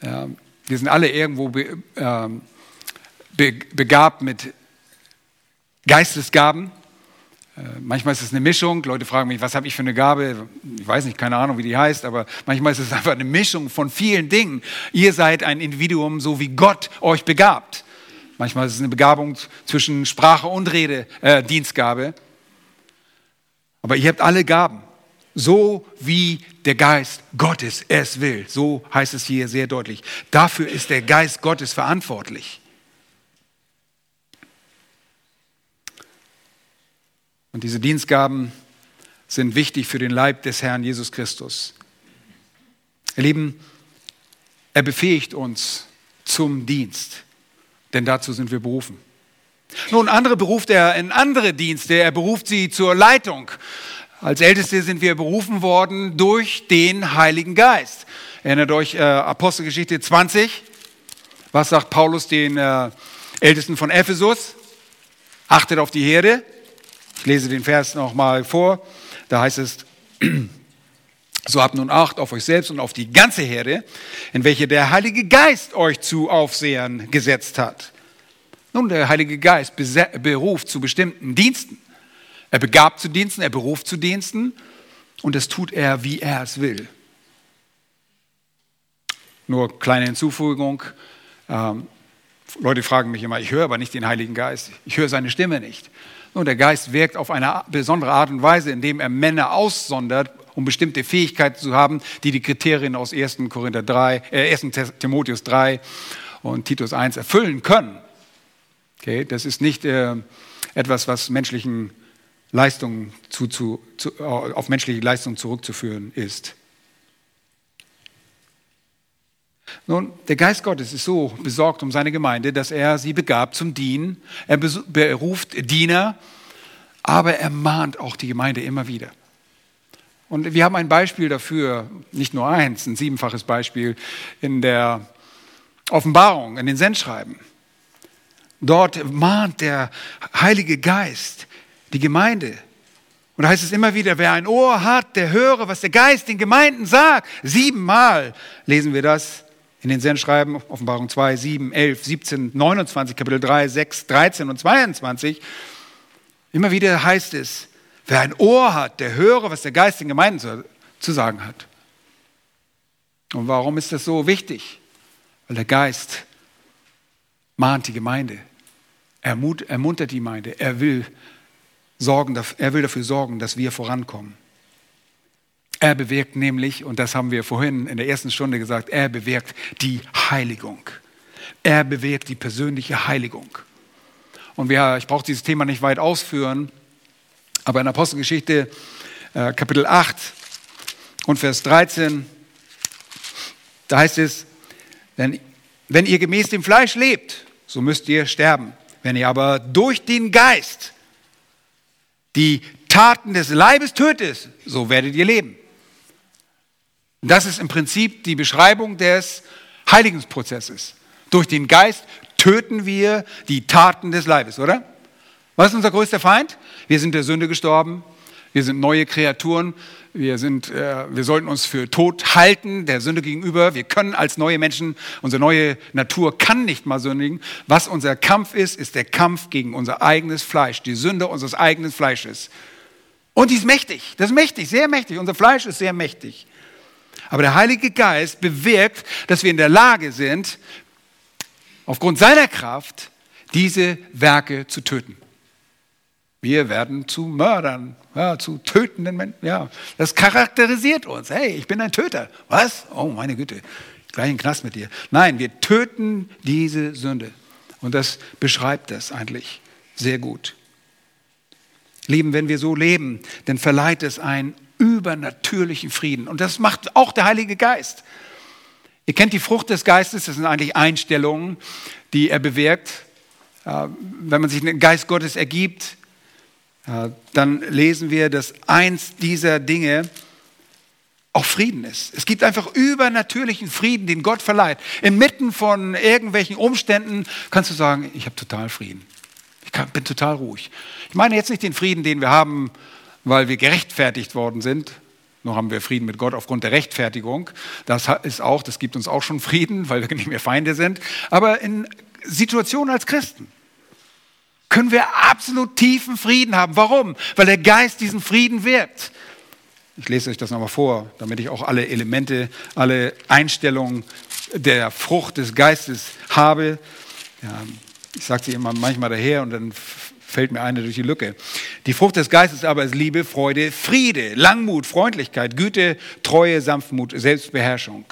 äh, wir sind alle irgendwo be, äh, be, begabt mit Geistesgaben. Äh, manchmal ist es eine Mischung. Leute fragen mich, was habe ich für eine Gabe? Ich weiß nicht, keine Ahnung, wie die heißt, aber manchmal ist es einfach eine Mischung von vielen Dingen. Ihr seid ein Individuum, so wie Gott euch begabt. Manchmal ist es eine Begabung zwischen Sprache und Rede, äh, Dienstgabe. Aber ihr habt alle Gaben so wie der Geist Gottes es will. So heißt es hier sehr deutlich. Dafür ist der Geist Gottes verantwortlich. Und diese Dienstgaben sind wichtig für den Leib des Herrn Jesus Christus. Ihr Lieben, er befähigt uns zum Dienst, denn dazu sind wir berufen. Nun, andere beruft er in andere Dienste, er beruft sie zur Leitung. Als Älteste sind wir berufen worden durch den Heiligen Geist. Erinnert euch äh, Apostelgeschichte 20. Was sagt Paulus den äh, Ältesten von Ephesus? Achtet auf die Herde. Ich lese den Vers nochmal vor. Da heißt es, so habt nun Acht auf euch selbst und auf die ganze Herde, in welche der Heilige Geist euch zu Aufsehern gesetzt hat. Nun, der Heilige Geist beruft zu bestimmten Diensten. Er begabt zu Diensten, er beruft zu Diensten und das tut er, wie er es will. Nur kleine Hinzufügung. Ähm, Leute fragen mich immer, ich höre aber nicht den Heiligen Geist, ich höre seine Stimme nicht. Nun, der Geist wirkt auf eine besondere Art und Weise, indem er Männer aussondert, um bestimmte Fähigkeiten zu haben, die die Kriterien aus 1. Korinther 3, äh, 1. Timotheus 3 und Titus 1 erfüllen können. Okay, das ist nicht äh, etwas, was menschlichen Leistung zu, zu, zu, auf menschliche Leistung zurückzuführen ist. Nun, der Geist Gottes ist so besorgt um seine Gemeinde, dass er sie begabt zum Dienen. Er beruft Diener, aber er mahnt auch die Gemeinde immer wieder. Und wir haben ein Beispiel dafür, nicht nur eins, ein siebenfaches Beispiel in der Offenbarung, in den Sendschreiben. Dort mahnt der Heilige Geist die Gemeinde. Und da heißt es immer wieder, wer ein Ohr hat, der höre, was der Geist den Gemeinden sagt. Siebenmal lesen wir das in den Sendschreiben, Offenbarung 2, 7, 11, 17, 29, Kapitel 3, 6, 13 und 22. Immer wieder heißt es, wer ein Ohr hat, der höre, was der Geist den Gemeinden zu, zu sagen hat. Und warum ist das so wichtig? Weil der Geist mahnt die Gemeinde. Er ermuntert die Gemeinde. Er will sorgen, er will dafür sorgen, dass wir vorankommen. Er bewirkt nämlich, und das haben wir vorhin in der ersten Stunde gesagt, er bewirkt die Heiligung. Er bewirkt die persönliche Heiligung. Und wir, ich brauche dieses Thema nicht weit ausführen, aber in Apostelgeschichte äh, Kapitel 8 und Vers 13, da heißt es, wenn, wenn ihr gemäß dem Fleisch lebt, so müsst ihr sterben. Wenn ihr aber durch den Geist die Taten des Leibes tötet, so werdet ihr leben. Das ist im Prinzip die Beschreibung des Heiligungsprozesses. Durch den Geist töten wir die Taten des Leibes, oder? Was ist unser größter Feind? Wir sind der Sünde gestorben. Wir sind neue Kreaturen. Wir, sind, äh, wir sollten uns für tot halten, der Sünde gegenüber. Wir können als neue Menschen, unsere neue Natur kann nicht mal sündigen. Was unser Kampf ist, ist der Kampf gegen unser eigenes Fleisch, die Sünde unseres eigenen Fleisches. Und die ist mächtig, das ist mächtig, sehr mächtig. Unser Fleisch ist sehr mächtig. Aber der Heilige Geist bewirkt, dass wir in der Lage sind, aufgrund seiner Kraft diese Werke zu töten. Wir werden zu Mördern, ja, zu tötenden Menschen. Ja, das charakterisiert uns. Hey, ich bin ein Töter. Was? Oh, meine Güte, gleich ein Knast mit dir. Nein, wir töten diese Sünde. Und das beschreibt das eigentlich sehr gut. Lieben, wenn wir so leben, dann verleiht es einen übernatürlichen Frieden. Und das macht auch der Heilige Geist. Ihr kennt die Frucht des Geistes, das sind eigentlich Einstellungen, die er bewirkt. Äh, wenn man sich den Geist Gottes ergibt, dann lesen wir, dass eins dieser Dinge auch Frieden ist. Es gibt einfach übernatürlichen Frieden, den Gott verleiht. Inmitten von irgendwelchen Umständen kannst du sagen, ich habe total Frieden. Ich bin total ruhig. Ich meine jetzt nicht den Frieden, den wir haben, weil wir gerechtfertigt worden sind. Nur haben wir Frieden mit Gott aufgrund der Rechtfertigung. Das ist auch, das gibt uns auch schon Frieden, weil wir nicht mehr Feinde sind. Aber in Situationen als Christen können wir absolut tiefen Frieden haben. Warum? Weil der Geist diesen Frieden wirkt. Ich lese euch das nochmal vor, damit ich auch alle Elemente, alle Einstellungen der Frucht des Geistes habe. Ja, ich sage sie immer manchmal daher und dann fällt mir eine durch die Lücke. Die Frucht des Geistes aber ist Liebe, Freude, Friede, Langmut, Freundlichkeit, Güte, Treue, Sanftmut, Selbstbeherrschung.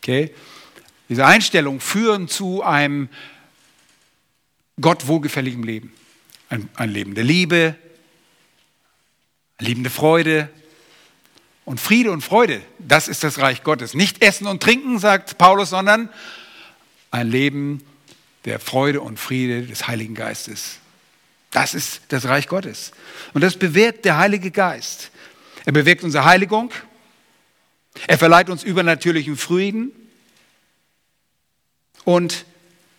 Okay? Diese Einstellungen führen zu einem Gott wohlgefälligen Leben. Ein, ein Leben der Liebe, liebende Freude und Friede und Freude. Das ist das Reich Gottes. Nicht Essen und Trinken, sagt Paulus, sondern ein Leben der Freude und Friede des Heiligen Geistes. Das ist das Reich Gottes. Und das bewirkt der Heilige Geist. Er bewirkt unsere Heiligung. Er verleiht uns übernatürlichen Frieden. Und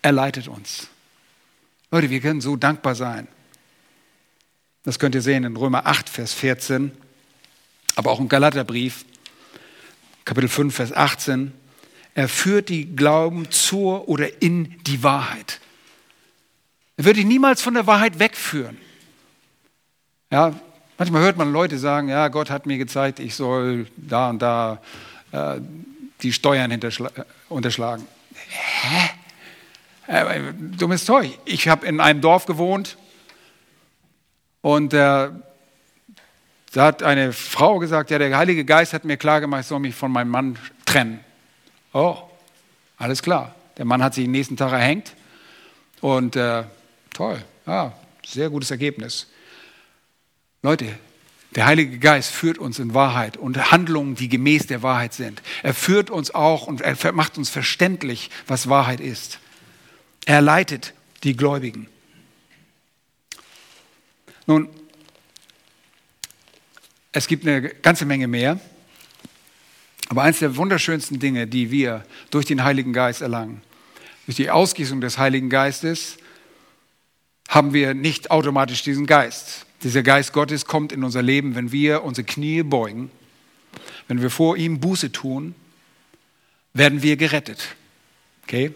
er leitet uns. Leute, wir können so dankbar sein. Das könnt ihr sehen in Römer 8, Vers 14, aber auch im Galaterbrief, Kapitel 5, Vers 18. Er führt die Glauben zur oder in die Wahrheit. Er wird dich niemals von der Wahrheit wegführen. Ja, manchmal hört man Leute sagen, ja, Gott hat mir gezeigt, ich soll da und da äh, die Steuern äh, unterschlagen. Hä? Äh, dummes Zeug. Ich habe in einem Dorf gewohnt und äh, da hat eine Frau gesagt, ja, der Heilige Geist hat mir klargemacht, ich soll mich von meinem Mann trennen. Oh, alles klar. Der Mann hat sich den nächsten Tag erhängt und äh, Toll, ja, sehr gutes Ergebnis. Leute, der Heilige Geist führt uns in Wahrheit und Handlungen, die gemäß der Wahrheit sind. Er führt uns auch und er macht uns verständlich, was Wahrheit ist. Er leitet die Gläubigen. Nun, es gibt eine ganze Menge mehr, aber eines der wunderschönsten Dinge, die wir durch den Heiligen Geist erlangen, durch die Ausgießung des Heiligen Geistes, haben wir nicht automatisch diesen Geist. Dieser Geist Gottes kommt in unser Leben, wenn wir unsere Knie beugen, wenn wir vor ihm Buße tun, werden wir gerettet. Okay?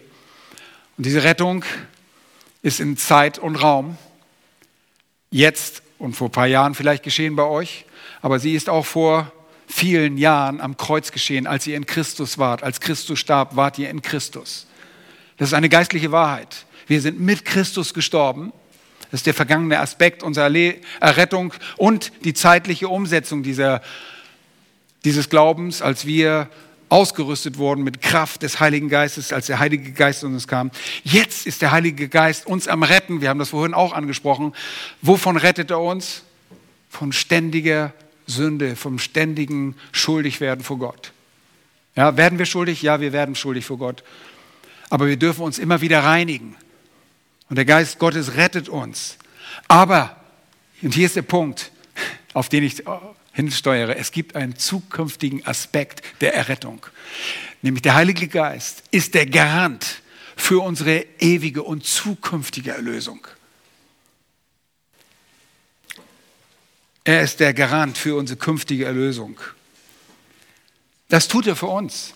Und diese Rettung ist in Zeit und Raum, jetzt und vor ein paar Jahren vielleicht geschehen bei euch, aber sie ist auch vor vielen Jahren am Kreuz geschehen, als ihr in Christus wart. Als Christus starb, wart ihr in Christus. Das ist eine geistliche Wahrheit. Wir sind mit Christus gestorben das ist der vergangene Aspekt unserer Errettung und die zeitliche Umsetzung dieser, dieses Glaubens, als wir ausgerüstet worden mit Kraft des Heiligen Geistes, als der Heilige Geist uns kam. Jetzt ist der Heilige Geist uns am Retten. Wir haben das vorhin auch angesprochen. Wovon rettet er uns? Von ständiger Sünde, vom ständigen Schuldigwerden vor Gott. Ja, werden wir schuldig? Ja, wir werden schuldig vor Gott. Aber wir dürfen uns immer wieder reinigen. Und der Geist Gottes rettet uns. Aber, und hier ist der Punkt, auf den ich hinsteuere, es gibt einen zukünftigen Aspekt der Errettung. Nämlich der Heilige Geist ist der Garant für unsere ewige und zukünftige Erlösung. Er ist der Garant für unsere künftige Erlösung. Das tut er für uns.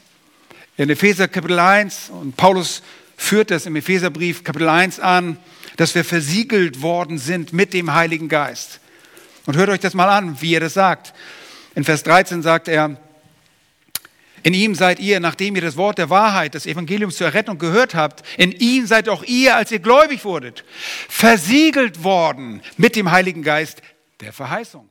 In Epheser Kapitel 1, und Paulus führt das im Epheserbrief Kapitel 1 an, dass wir versiegelt worden sind mit dem Heiligen Geist. Und hört euch das mal an, wie er das sagt. In Vers 13 sagt er, in ihm seid ihr, nachdem ihr das Wort der Wahrheit, des Evangeliums zur Errettung gehört habt, in ihm seid auch ihr, als ihr gläubig wurdet, versiegelt worden mit dem Heiligen Geist der Verheißung.